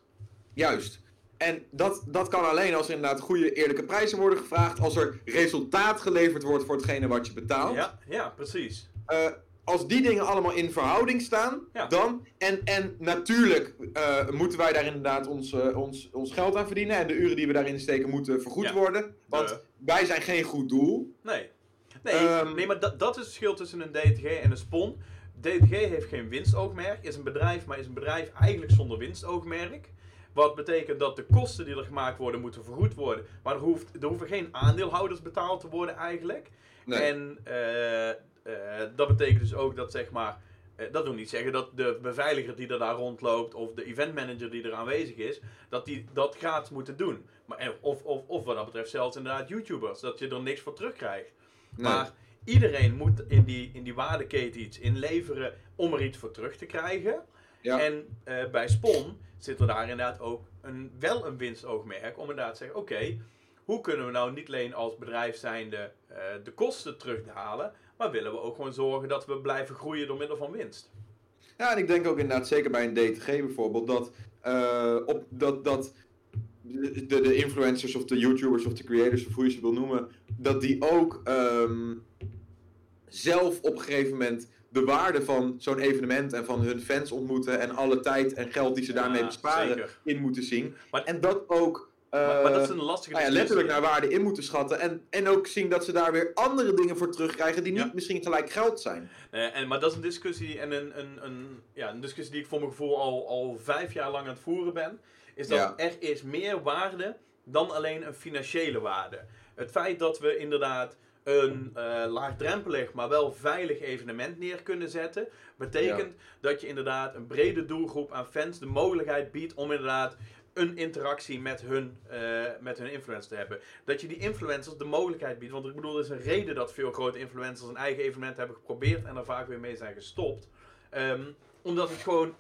Juist. En dat, dat kan alleen als er inderdaad goede eerlijke prijzen worden gevraagd, als er resultaat geleverd wordt voor hetgene wat je betaalt. Ja, ja, precies. Eh, als die dingen allemaal in verhouding staan, Ja. dan. En, en natuurlijk eh, moeten wij daar inderdaad ons, eh, ons, ons geld aan verdienen. En de uren die we daarin steken moeten vergoed Ja. worden. Want wij zijn geen goed doel. Nee. Nee, Ehm, nee maar dat, dat is het verschil tussen een DTG en een SPON. DTG heeft geen winstoogmerk, is een bedrijf, maar is een bedrijf eigenlijk zonder winstoogmerk. Wat betekent dat de kosten die er gemaakt worden, moeten vergoed worden. Maar er, hoeft, er hoeven geen aandeelhouders betaald te worden eigenlijk. Nee. En eh, eh, dat betekent dus ook dat zeg maar. eh, dat wil niet zeggen dat de beveiliger die er daar rondloopt of de eventmanager die er aanwezig is, dat die dat gratis moeten doen. Maar, of, of, of wat dat betreft zelfs inderdaad YouTubers, dat je er niks voor terugkrijgt. Nee. Maar iedereen moet in die, in die waardeketen iets inleveren om er iets voor terug te krijgen. Ja. En eh, bij Spon zit er daar inderdaad ook een, wel een winstoogmerk om inderdaad te zeggen, oké, hoe kunnen we nou niet alleen als bedrijf zijnde eh, de kosten terughalen, maar willen we ook gewoon zorgen dat we blijven groeien door middel van winst. Ja, en ik denk ook inderdaad, zeker bij een DTG bijvoorbeeld, dat, eh, op, dat, dat de, de, de influencers of de YouTubers of de creators, of hoe je ze wil noemen, dat die ook ehm, zelf op een gegeven moment de waarde van zo'n evenement en van hun fans ontmoeten en alle tijd en geld die ze Ja, daarmee besparen zeker. in moeten zien. Maar- en dat ook eh, maar, maar dat is een lastige nou ja, letterlijk naar waarde in moeten schatten. En, en ook zien dat ze daar weer andere dingen voor terugkrijgen die Ja. niet misschien gelijk geld zijn. Eh, en, maar dat is een discussie en een, een, een, ja, een discussie die ik voor mijn gevoel al, al vijf jaar lang aan het voeren ben. Is dat Ja. er is meer waarde dan alleen een financiële waarde. Het feit dat we inderdaad een eh, laagdrempelig, maar wel veilig evenement neer kunnen zetten, betekent dat je inderdaad een brede doelgroep aan fans de mogelijkheid biedt om inderdaad een interactie met hun, eh, met hun influencers te hebben. Dat je die influencers de mogelijkheid biedt. Want ik bedoel, er is een reden dat veel grote influencers een eigen evenement hebben geprobeerd en er vaak weer mee zijn gestopt. Ehm, omdat het gewoon,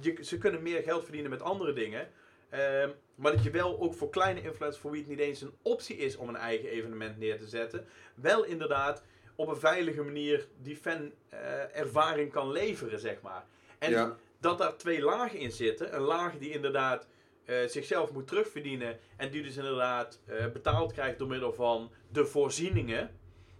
je, ze kunnen meer geld verdienen met andere dingen. Ehm, maar dat je wel ook voor kleine influencers, voor wie het niet eens een optie is om een eigen evenement neer te zetten, wel inderdaad op een veilige manier die fan-ervaring kan leveren, zeg maar. En ja. dat daar twee lagen in zitten. Een laag die inderdaad eh, zichzelf moet terugverdienen. En die dus inderdaad eh, betaald krijgt door middel van de voorzieningen.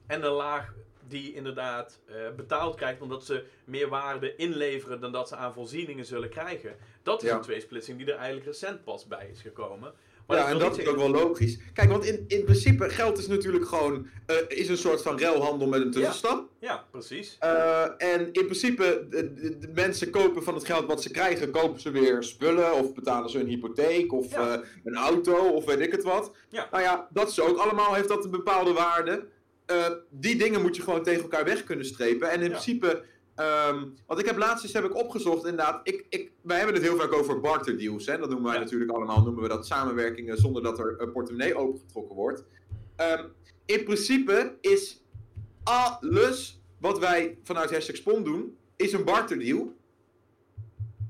En een laag die inderdaad eh, betaald krijgt omdat ze meer waarde inleveren dan dat ze aan voorzieningen zullen krijgen. Dat is Ja. een tweesplitsing die er eigenlijk recent pas bij is gekomen. Maar ja, en dat is ook wel logisch. Kijk, want in, in principe, geld is natuurlijk gewoon eh, is een soort van ruilhandel met een tussenstap. Ja, precies. Eh, en in principe, de, mensen kopen van het geld wat ze krijgen, kopen ze weer spullen of betalen ze een hypotheek of Ja. een auto of weet ik het wat. Ja. Nou ja, dat is ook allemaal, heeft dat een bepaalde waarde. Eh, die dingen moet je gewoon tegen elkaar weg kunnen strepen. En in Ja. principe, ehm, want ik heb laatst eens heb ik opgezocht, inderdaad, ik, ik, wij hebben het heel vaak over barterdeals. Hè? Dat noemen wij Ja. natuurlijk allemaal, noemen we dat samenwerkingen zonder dat er een portemonnee opengetrokken wordt. Ehm, in principe is alles wat wij vanuit Hashtag Spon doen, is een barterdeal.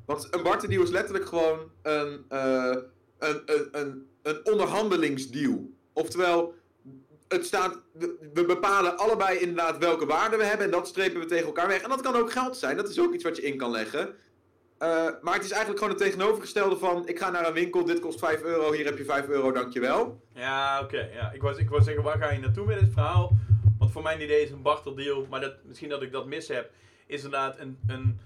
Want een barterdeal is letterlijk gewoon een, eh, een, een, een, een onderhandelingsdeal. Oftewel, het staat, we, bepalen allebei inderdaad welke waarde we hebben en dat strepen we tegen elkaar weg. En dat kan ook geld zijn, dat is ook iets wat je in kan leggen. Eh, maar het is eigenlijk gewoon het tegenovergestelde van, ik ga naar een winkel, dit kost 5 euro, hier heb je 5 euro, dankjewel. Ja, oké. ja. Ik, wou, ik wou zeggen, waar ga je naartoe met dit verhaal? Want voor mijn idee is een barterdeal, maar dat, misschien dat ik dat mis heb, is inderdaad een, een,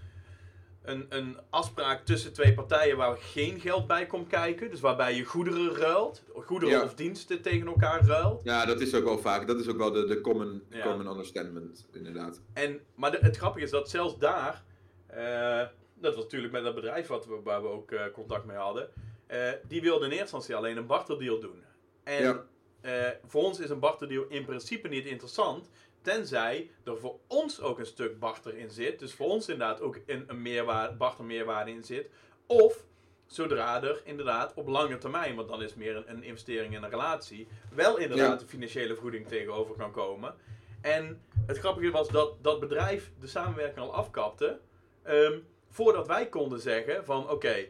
een, een afspraak tussen twee partijen waar geen geld bij komt kijken. Dus waarbij je goederen ruilt, goederen Ja. of diensten tegen elkaar ruilt. Ja, dat is ook wel vaak, dat is ook wel de, de common, Ja. common understanding, inderdaad. En, maar de- het grappige is dat zelfs daar, eh, dat was natuurlijk met dat bedrijf wat we, waar we ook eh, contact mee hadden, eh, die wilde in eerste instantie alleen een barterdeal doen. En Ja. voor ons is een barterdeal in principe niet interessant, tenzij er voor ons ook een stuk barter in zit. Dus voor ons inderdaad ook een, een meerwaarde, in zit. Of zodra er inderdaad op lange termijn, want dan is meer een, een investering in een relatie, wel inderdaad een financiële vergoeding tegenover kan komen. En het grappige was dat dat bedrijf de samenwerking al afkapte. ehm, voordat wij konden zeggen van oké,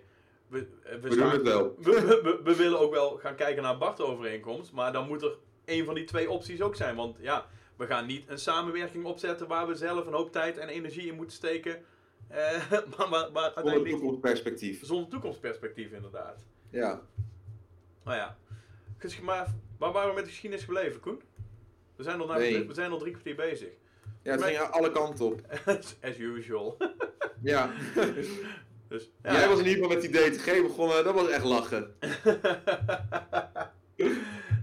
we, we, We willen ook wel gaan kijken naar een BART-overeenkomst. Maar dan moet er een van die twee opties ook zijn. Want ja, we gaan niet een samenwerking opzetten waar we zelf een hoop tijd en energie in moeten steken. eh, maar, maar, maar Zonder toekomstperspectief. zonder toekomstperspectief inderdaad. Ja. Nou ja, maar waar waren we met de geschiedenis gebleven, Koen? We zijn al, Nee. we zijn al drie kwartier bezig. Ja, het ging alle kanten op. As usual. Ja. dus, Jij was in ieder geval met die DTG begonnen, dat was echt lachen.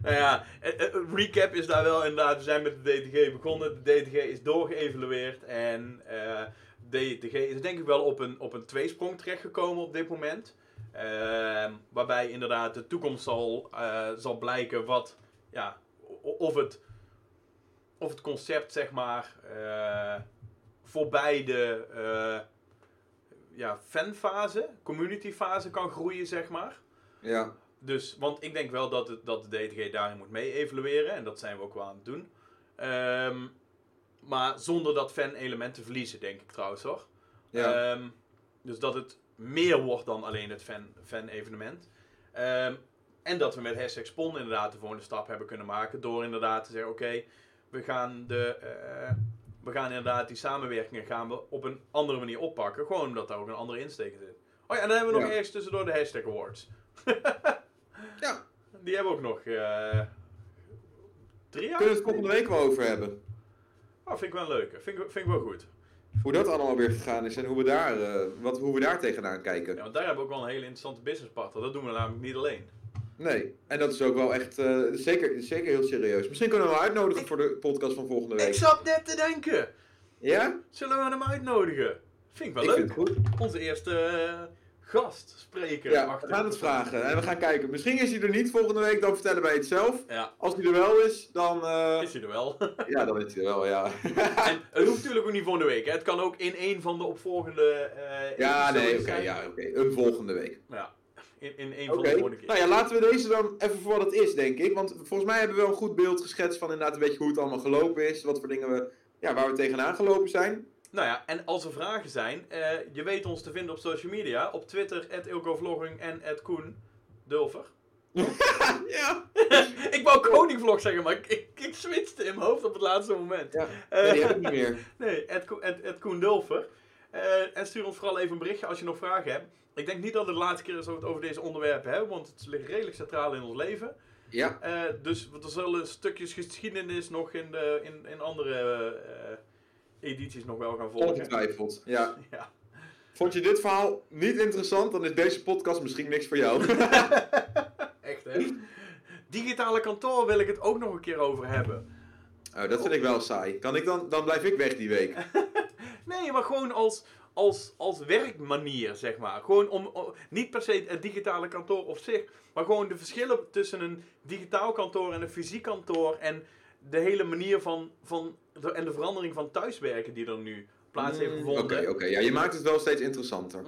Nou ja, eh, eh, recap is daar wel inderdaad. We zijn met de DTG begonnen. De DTG is doorgeëvalueerd. En eh DTG is denk ik wel op een, op een tweesprong terechtgekomen op dit moment. Ehm, waarbij inderdaad de toekomst zal, zal blijken wat, ja, of het, of het concept zeg maar voorbij de ja, fanfase, communityfase kan groeien zeg maar. Ja. Dus, want ik denk wel dat, het, dat de DTG daarin moet mee evalueren. En dat zijn we ook wel aan het doen. Ehm, maar zonder dat fan-element te verliezen, denk ik trouwens hoor. Ja. Ehm, dus dat het meer wordt dan alleen het fan- fan-evenement. Ehm, en dat we met hashtag Spon inderdaad de volgende stap hebben kunnen maken. Door inderdaad te zeggen, oké, we gaan de... eh, we gaan inderdaad die samenwerkingen gaan we op een andere manier oppakken. Gewoon omdat daar ook een andere insteek in zit. Oh ja, en dan hebben we nog Ja. ergens tussendoor de hashtag awards. ja. Die hebben we ook nog eh, drie jaar. Kunnen we het volgende week wel over hebben. Oh, vind ik wel leuk. Vind ik, vind ik wel goed. Hoe dat allemaal weer gegaan is en hoe we daar, eh, wat, hoe we daar tegenaan kijken. Ja, want daar hebben we ook wel een hele interessante businesspartner. Dat doen we namelijk niet alleen. Nee, en dat is ook wel echt eh, zeker, zeker heel serieus. Misschien kunnen we hem uitnodigen voor de podcast van volgende Ik week. zat net te denken. Ja? Zullen we hem uitnodigen? Vind ik wel Ik leuk. vind het goed. Onze eerste eh, gast, spreker. Ja, achter- we gaan het vragen en we gaan kijken. Misschien is hij er niet volgende week, dan vertellen wij het zelf. Ja, Als hij er wel is, dan... eh, is hij er wel. Ja, dan is hij er wel, ja. en het hoeft natuurlijk ook niet volgende week. Hè. Het kan ook in een van de opvolgende eh ja, nee, oké, ja, oké. Een volgende week. Ja, in, in een van de volgende keer. nou ja, laten we deze dan even voor wat het is, denk ik. Want volgens mij hebben we wel een goed beeld geschetst van inderdaad een beetje hoe het allemaal gelopen is. Wat voor dingen we, ja, waar we tegenaan gelopen zijn. Nou ja, en als er vragen zijn, eh, je weet ons te vinden op social media. Op Twitter, @ilgovlogging en Koen Dulver. ja. ik wou koningvlog zeggen, maar ik, ik, ik switchte in mijn hoofd op het laatste moment. ja. Eh, Nee, die heb ik niet meer. Nee, Ed, Ko- Ed, Ed Koen Dulfer. Eh, en stuur ons vooral even een berichtje als je nog vragen hebt. Ik denk niet dat het de laatste keer is dat we het over deze onderwerpen hebben, want het ligt redelijk centraal in ons leven. Ja, Eh, dus er zullen stukjes geschiedenis nog in, de, in, in andere edities nog wel gaan volgen. ongetwijfeld. Ja. Ja. Vond je dit verhaal niet interessant, dan is deze podcast misschien niks voor jou. Echt, hè? Digitale kantoor wil ik het ook nog een keer over hebben. Oh, dat vind ik wel saai. Kan ik dan, dan blijf ik weg die week. Nee, maar gewoon als, als, als werkmanier, zeg maar. Gewoon om, om- niet per se het digitale kantoor op zich, maar gewoon de verschillen tussen een digitaal kantoor en een fysiek kantoor en de hele manier van, van de, en de verandering van thuiswerken die er nu plaats heeft Mm, gevonden. Oké, oké. Ja, je maakt het wel steeds interessanter.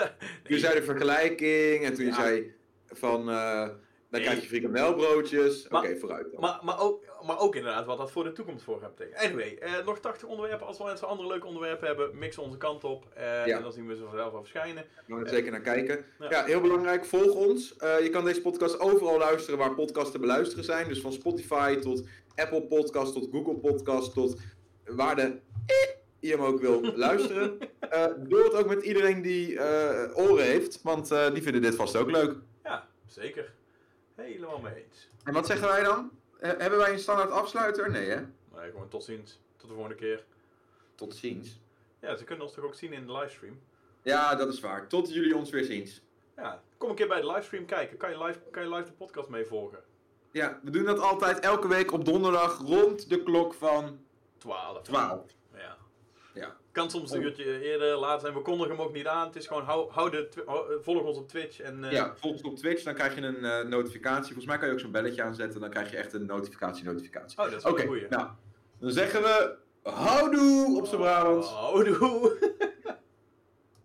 Toen je zei de vergelijking en toen je zei van... eh, Dan Nee. krijg je frikandelbroodjes. Oké, vooruit dan. Maar, maar, ook, maar ook inderdaad wat dat voor de toekomst voor gaat betekenen. Anyway, eh, nog 80 onderwerpen. Als we mensen andere leuke onderwerpen hebben, mix onze kant op. eh, Ja. En dan zien we ze vanzelf wel verschijnen. We gaan er zeker naar kijken. Ja. Ja, heel belangrijk, volg ons. Eh, je kan deze podcast overal luisteren waar podcasts te beluisteren zijn. Dus van Spotify tot Apple Podcast tot Google Podcast tot waar de eh, je hem ook wil luisteren. Eh deel het ook met iedereen die eh, oren heeft, want eh, die vinden dit vast ook leuk. Ja, zeker. Helemaal mee eens. En wat zeggen wij dan? Eh, hebben wij een standaard afsluiter? Nee hè? Nee, gewoon tot ziens. Tot de volgende keer. Tot ziens. Ja, ze kunnen ons toch ook zien in de livestream. Ja, dat is waar. Tot jullie ons weer ziens. Ja, kom een keer bij de livestream kijken. Kan je live, kan je live de podcast meevolgen? Ja, we doen dat altijd elke week op donderdag rond de klok van 12. 12. Ja. Ja. Kan soms een uurtje eerder, later zijn. We kondigen hem ook niet aan. Het is gewoon, hou, hou de, eh, volg ons op Twitch. En, eh, Ja, volg ons op Twitch, dan krijg je een eh, notificatie. Volgens mij kan je ook zo'n belletje aanzetten, dan krijg je echt een notificatie-notificatie. Oh, dat is wel een goeie. nou, dan zeggen we houdoe op z'n Brabants. Oh, doe.